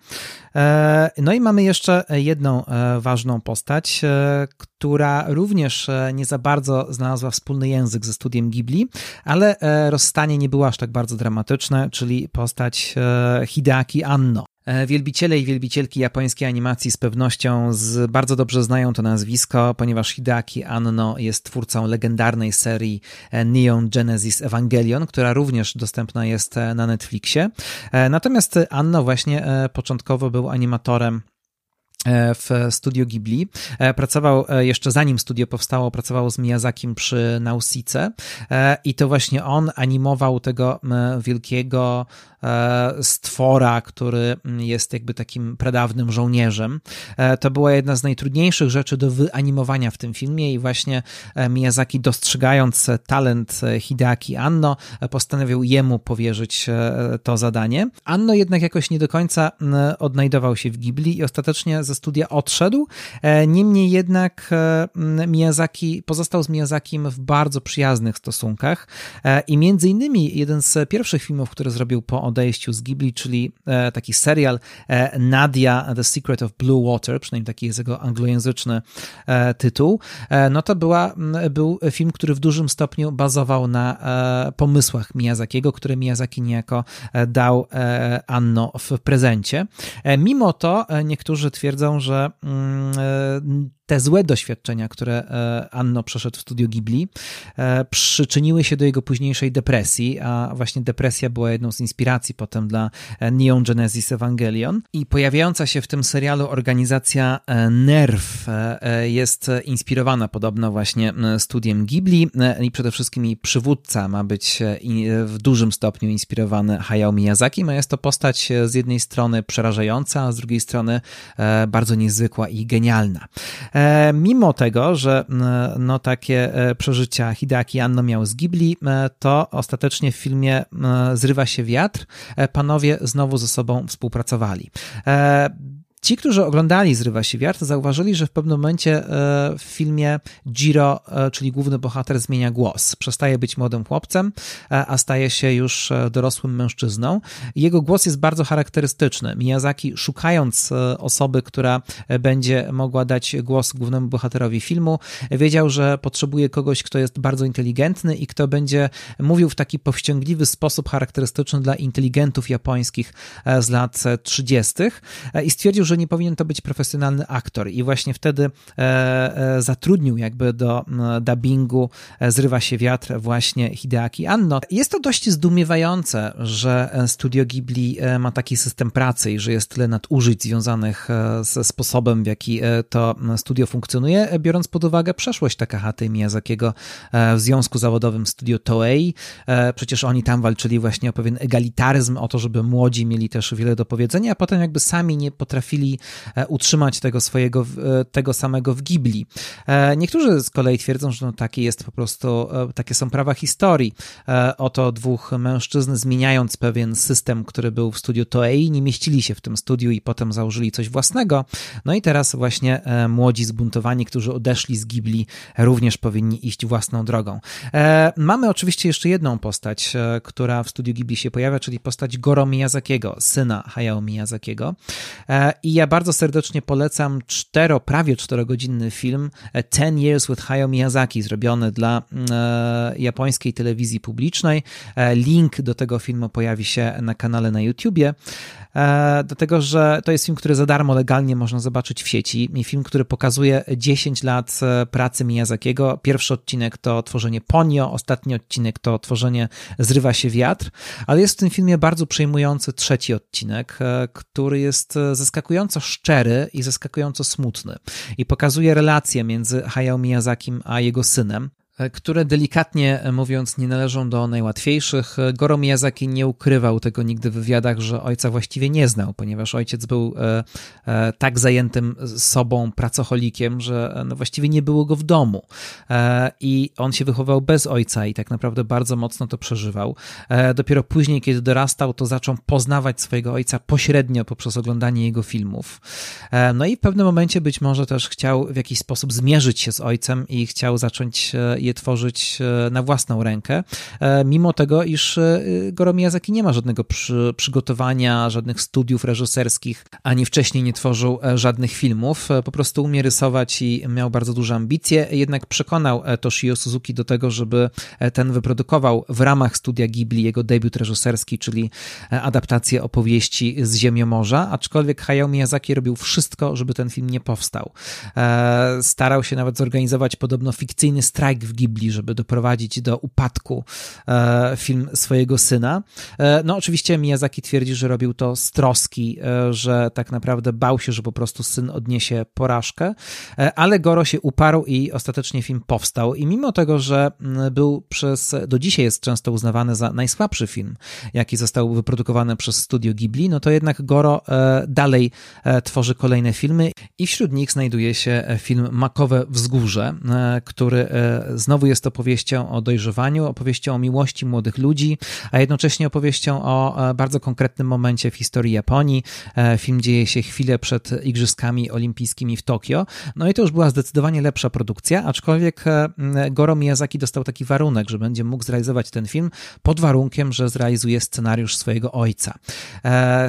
No i mamy jeszcze jedną ważną postać, która również nie za bardzo znalazła wspólny język ze studiem Ghibli, ale rozstanie nie było aż tak bardzo dramatyczne, czyli postać Hideaki Anno. E, wielbiciele i wielbicielki japońskiej animacji z pewnością z, bardzo dobrze znają to nazwisko, ponieważ Hideaki Anno jest twórcą legendarnej serii e, Neon Genesis Evangelion, która również dostępna jest e, na Netflixie. Natomiast Anno właśnie początkowo był animatorem w studio Ghibli. Pracował jeszcze zanim studio powstało, pracował z Miyazakim przy Nausice i to właśnie on animował tego wielkiego stwora, który jest jakby takim pradawnym żołnierzem. E, to była jedna z najtrudniejszych rzeczy do wyanimowania w tym filmie i właśnie e, Miyazaki dostrzegając talent Hideaki Anno postanowił jemu powierzyć to zadanie. Anno jednak jakoś nie do końca odnajdował się w Ghibli i ostatecznie ze studia odszedł. Niemniej jednak Miyazaki pozostał z Miyazakim w bardzo przyjaznych stosunkach i między innymi jeden z pierwszych filmów, które zrobił po odejściu z Ghibli, czyli taki serial Nadia The Secret of Blue Water, przynajmniej taki jest jego anglojęzyczny tytuł, no to była, był film, który w dużym stopniu bazował na pomysłach Miyazakiego, które Miyazaki niejako dał Anno w prezencie. Mimo to niektórzy twierdzą, że mm, te złe doświadczenia, które e, Anno przeszedł w studio Ghibli, e, przyczyniły się do jego późniejszej depresji, a właśnie depresja była jedną z inspiracji potem dla e, Neon Genesis Evangelion. I pojawiająca się w tym serialu organizacja NERV jest inspirowana podobno właśnie studiem Ghibli i przede wszystkim jej przywódca ma być w dużym stopniu inspirowany Hayao Miyazaki, a jest to postać z jednej strony przerażająca, a z drugiej strony bardzo niezwykła i genialna. E, mimo tego, że no, takie e, przeżycia Hideaki Anno miał z Ghibli, e, to ostatecznie w filmie Zrywa się wiatr panowie znowu ze sobą współpracowali. Ci, którzy oglądali Zrywa się wiatr, zauważyli, że w pewnym momencie e, w filmie Jiro, e, czyli główny bohater, zmienia głos. Przestaje być młodym chłopcem, e, a staje się już dorosłym mężczyzną. Jego głos jest bardzo charakterystyczny. Miyazaki, szukając osoby, która będzie mogła dać głos głównemu bohaterowi filmu, wiedział, że potrzebuje kogoś, kto jest bardzo inteligentny i kto będzie mówił w taki powściągliwy sposób charakterystyczny dla inteligentów japońskich z lat 30. i stwierdził, że nie powinien to być profesjonalny aktor i właśnie wtedy e, e, zatrudnił jakby do dubbingu e, Zrywa się wiatr właśnie Hideaki Anno. Jest to dość zdumiewające, że Studio Ghibli ma taki system pracy i że jest tyle nadużyć związanych ze sposobem, w jaki to studio funkcjonuje, biorąc pod uwagę przeszłość Takahaty Miyazakiego w związku zawodowym Studio Toei. Przecież oni tam walczyli właśnie o pewien egalitaryzm, o to, żeby młodzi mieli też wiele do powiedzenia, a potem jakby sami nie potrafili potrafili e, utrzymać tego swojego, e, tego samego w Ghibli. E, niektórzy z kolei twierdzą, że no takie jest po prostu, takie są prawa historii. Oto dwóch mężczyzn zmieniając pewien system, który był w studiu Toei, nie mieścili się w tym studiu i potem założyli coś własnego. No i teraz właśnie młodzi zbuntowani, którzy odeszli z Ghibli, również powinni iść własną drogą. Mamy oczywiście jeszcze jedną postać, która w studiu Ghibli się pojawia, czyli postać Goro Miyazakiego, syna Hayao Miyazakiego. I i ja bardzo serdecznie polecam cztero, prawie czterogodzinny film e, Ten Years with Hayao Miyazaki, zrobiony dla e, japońskiej telewizji publicznej. E, link do tego filmu pojawi się na kanale na YouTubie. E, dlatego że to jest film, który za darmo legalnie można zobaczyć w sieci. Film, który pokazuje 10 lat e, pracy Miyazakiego. Pierwszy odcinek to tworzenie Ponio, ostatni odcinek to tworzenie Zrywa się wiatr, ale jest w tym filmie bardzo przejmujący trzeci odcinek, e, który jest zaskakująco szczery i zaskakująco smutny i pokazuje relacje między Hayao Miyazakim a jego synem. E, które delikatnie mówiąc nie należą do najłatwiejszych. Goro Miyazaki nie ukrywał tego nigdy w wywiadach, że ojca właściwie nie znał, ponieważ ojciec był e, e, tak zajętym sobą pracocholikiem, że no właściwie nie było go w domu. I on się wychował bez ojca i tak naprawdę bardzo mocno to przeżywał. Dopiero później, kiedy dorastał, to zaczął poznawać swojego ojca pośrednio poprzez oglądanie jego filmów. No i w pewnym momencie być może też chciał w jakiś sposób zmierzyć się z ojcem i chciał zacząć je je tworzyć e, na własną rękę, e, mimo tego, iż e, Goro Miyazaki nie ma żadnego przy, przygotowania, żadnych studiów reżyserskich, ani wcześniej nie tworzył żadnych filmów, po prostu umie rysować i miał bardzo duże ambicje, jednak przekonał Toshio Suzuki do tego, żeby ten wyprodukował w ramach studia Ghibli jego debiut reżyserski, czyli adaptację opowieści z Ziemiomorza, aczkolwiek Hayao Miyazaki robił wszystko, żeby ten film nie powstał. Starał się nawet zorganizować podobno fikcyjny strajk Ghibli, żeby doprowadzić do upadku e, film swojego syna. E, no oczywiście Miyazaki twierdzi, że robił to z troski, e, że tak naprawdę bał się, że po prostu syn odniesie porażkę, ale Goro się uparł i ostatecznie film powstał i mimo tego, że był przez, do dzisiaj jest często uznawany za najsłabszy film, jaki został wyprodukowany przez studio Ghibli, no to jednak Goro dalej tworzy kolejne filmy i wśród nich znajduje się film Makowe Wzgórze, który Znowu jest opowieścią o dojrzewaniu, opowieścią o miłości młodych ludzi, a jednocześnie opowieścią o bardzo konkretnym momencie w historii Japonii. Film dzieje się chwilę przed Igrzyskami Olimpijskimi w Tokio. No i to już była zdecydowanie lepsza produkcja, aczkolwiek Goro Miyazaki dostał taki warunek, że będzie mógł zrealizować ten film pod warunkiem, że zrealizuje scenariusz swojego ojca.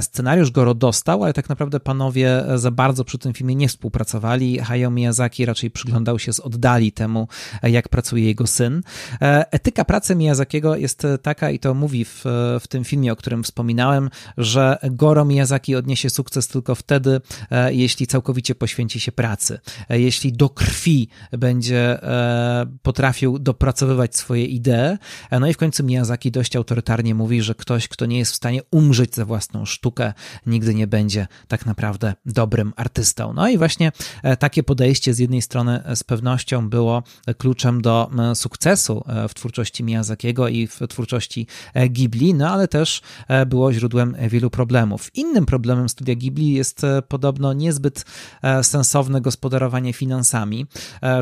Scenariusz Goro dostał, ale tak naprawdę panowie za bardzo przy tym filmie nie współpracowali. Hayao Miyazaki raczej przyglądał się z oddali temu, jak pracuje jego syn. E, etyka pracy Miyazakiego jest taka, i to mówi w, w tym filmie, o którym wspominałem, że Goro Miyazaki odniesie sukces tylko wtedy, e, jeśli całkowicie poświęci się pracy. E, jeśli do krwi będzie potrafił dopracowywać swoje idee. No i w końcu Miyazaki dość autorytarnie mówi, że ktoś, kto nie jest w stanie umrzeć za własną sztukę, nigdy nie będzie tak naprawdę dobrym artystą. No i właśnie takie podejście z jednej strony z pewnością było kluczem do sukcesu e, w twórczości Miyazakiego i w twórczości e, Ghibli, no ale też e, było źródłem wielu problemów. Innym problemem studia Ghibli jest podobno niezbyt sensowne gospodarowanie finansami.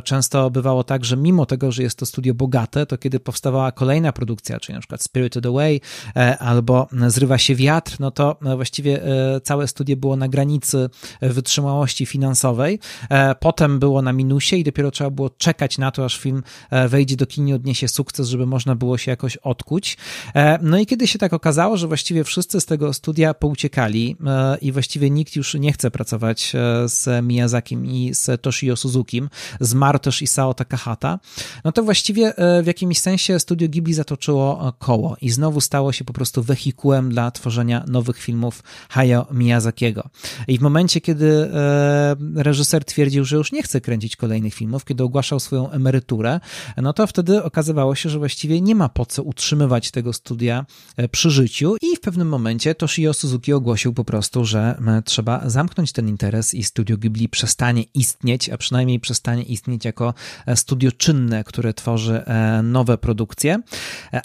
Często bywało tak, że mimo tego, że jest to studio bogate, to kiedy powstawała kolejna produkcja, czyli na przykład Spirited Away albo Zrywa się wiatr, no to właściwie całe studio było na granicy wytrzymałości finansowej. Potem było na minusie i dopiero trzeba było czekać na to, aż film e, wejdzie do kin i odniesie sukces, żeby można było się jakoś odkuć. E, no i kiedy się tak okazało, że właściwie wszyscy z tego studia pouciekali e, i właściwie nikt już nie chce pracować z Miyazakim i z Toshio Suzukim, zmarł też Isao Takahata, no to właściwie w jakimś sensie studio Ghibli zatoczyło koło i znowu stało się po prostu wehikułem dla tworzenia nowych filmów Hayao Miyazakiego. I w momencie, kiedy reżyser twierdził, że już nie chce kręcić kolejnych filmów, kiedy ogłaszał swoją emeryturę, no to wtedy okazywało się, że właściwie nie ma po co utrzymywać tego studia e, przy życiu i w pewnym momencie Toshio Suzuki ogłosił po prostu, że trzeba zamknąć ten interes i studio Ghibli przestanie istnieć, a przynajmniej przestanie istnieć jako e, studio czynne, które tworzy e, nowe produkcje,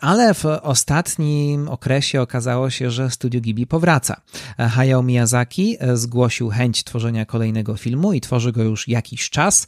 ale w ostatnim okresie okazało się, że studio Ghibli powraca. Hayao Miyazaki zgłosił chęć tworzenia kolejnego filmu i tworzy go już jakiś czas,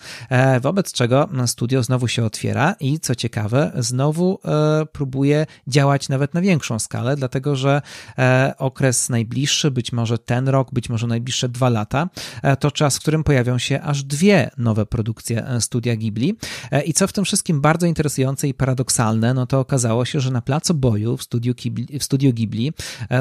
wobec czego studio znowu się otwiera i co ciekawe, znowu e, próbuje działać nawet na większą skalę, dlatego że e, okres najbliższy, być może ten rok, być może najbliższe dwa lata, e, to czas, w którym pojawią się aż dwie nowe produkcje studia Ghibli. I co w tym wszystkim bardzo interesujące i paradoksalne, no to okazało się, że na placu boju w studiu Ghibli, w studio Ghibli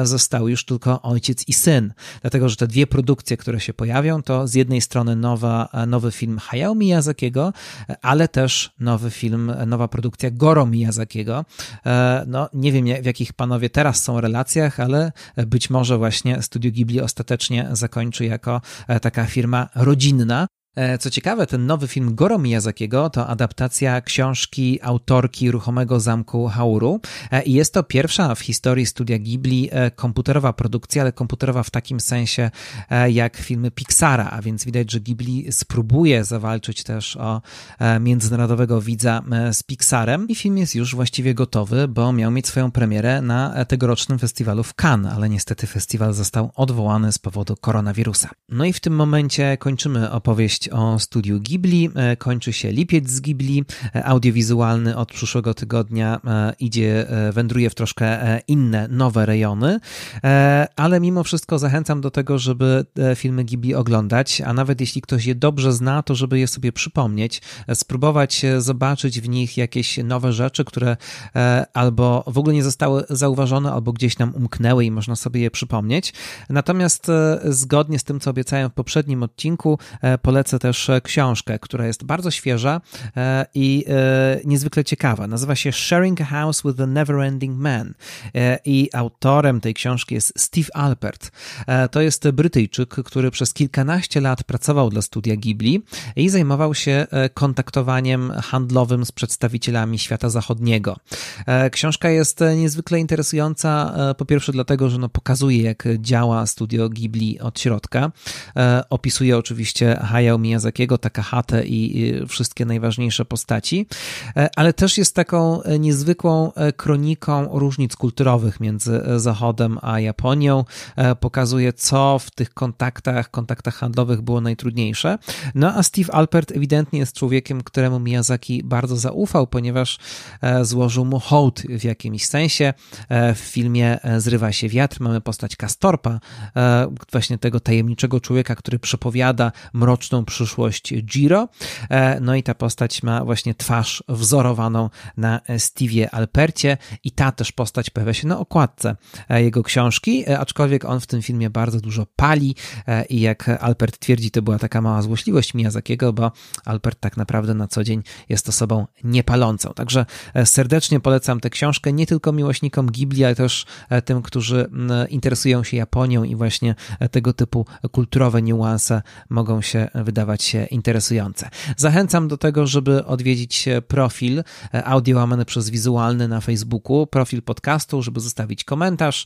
został już tylko ojciec i syn, dlatego że te dwie produkcje, które się pojawią, to z jednej strony nowa, nowy film Hayao Miyazakiego, ale też nowy film, nowa produkcja Goro Miyazakiego. E, no, nie wiem w jakich panowie teraz są relacjach, ale być może właśnie Studio Ghibli ostatecznie zakończy jako e, taka firma rodzinna. E, co ciekawe, ten nowy film Goro Miyazakiego to adaptacja książki autorki Ruchomego Zamku Hauru. E, i jest to pierwsza w historii studia Ghibli e, komputerowa produkcja, ale komputerowa w takim sensie jak filmy Pixara, a więc widać, że Ghibli spróbuje zawalczyć też o międzynarodowego widza z Pixarem. I film jest już właściwie gotowy, bo miał mieć swoją premierę na tegorocznym festiwalu w Cannes, ale niestety festiwal został odwołany z powodu koronawirusa. No i w tym momencie kończymy opowieść o studiu Ghibli. E, kończy się lipiec z Ghibli. E, audiowizualny od przyszłego tygodnia e, idzie, wędruje w troszkę inne, nowe rejony, ale mimo wszystko zachęcam do tego, żeby filmy Ghibli oglądać, a nawet jeśli ktoś je dobrze zna, to żeby je sobie przypomnieć, spróbować zobaczyć w nich jakieś nowe rzeczy, które albo w ogóle nie zostały zauważone, albo gdzieś nam umknęły i można sobie je przypomnieć. Natomiast zgodnie z tym, co obiecałem w poprzednim odcinku, polecę też e, książkę, która jest bardzo świeża e, i e, niezwykle ciekawa. Nazywa się Sharing a House with the Neverending Man i autorem tej książki jest Steve Alpert. To jest Brytyjczyk, który przez kilkanaście lat pracował dla studia Ghibli i zajmował się kontaktowaniem handlowym z przedstawicielami świata zachodniego. Książka jest niezwykle interesująca, po pierwsze dlatego, że no pokazuje, jak działa studio Ghibli od środka. Opisuje oczywiście Hayao Hayao Miyazakiego, Takahate i wszystkie najważniejsze postaci, ale też jest taką niezwykłą kroniką różnic kulturowych między Zachodem a Japonią. Pokazuje, co w tych kontaktach, kontaktach handlowych było najtrudniejsze. No a Steve Alpert ewidentnie jest człowiekiem, któremu Miyazaki bardzo zaufał, ponieważ złożył mu hołd w jakimś sensie. W filmie Zrywa się wiatr mamy postać Kastorpa, właśnie tego tajemniczego człowieka, który przepowiada mroczną przyszłość Giro. E, no i ta postać ma właśnie twarz wzorowaną na Stevie Alpercie i ta też postać pojawia się na okładce e, jego książki, e, aczkolwiek on w tym filmie bardzo dużo pali i jak Alpert twierdzi, to była taka mała złośliwość Miyazakiego, bo Alpert tak naprawdę na co dzień jest osobą niepalącą. Także serdecznie polecam tę książkę nie tylko miłośnikom Ghibli, ale też tym, którzy interesują się Japonią i właśnie tego typu kulturowe niuanse mogą się wydawać interesujące. Zachęcam do tego, żeby odwiedzić profil audio łamany przez wizualny na Facebooku, profil podcastu, żeby zostawić komentarz,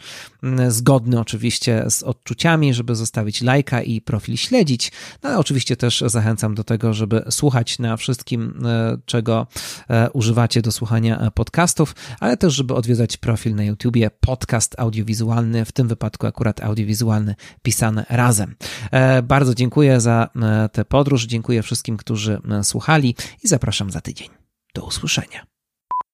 zgodny oczywiście z odczuciami, żeby zostawić lajka i profil śledzić. No ale oczywiście też zachęcam do tego, żeby słuchać na wszystkim, e, czego e, używacie do słuchania podcastów, ale też, żeby odwiedzać profil na YouTubie, podcast audiowizualny, w tym wypadku akurat audiowizualny pisane razem. E, bardzo dziękuję za e, podróż, dziękuję wszystkim, którzy e, słuchali i zapraszam za tydzień. Do usłyszenia.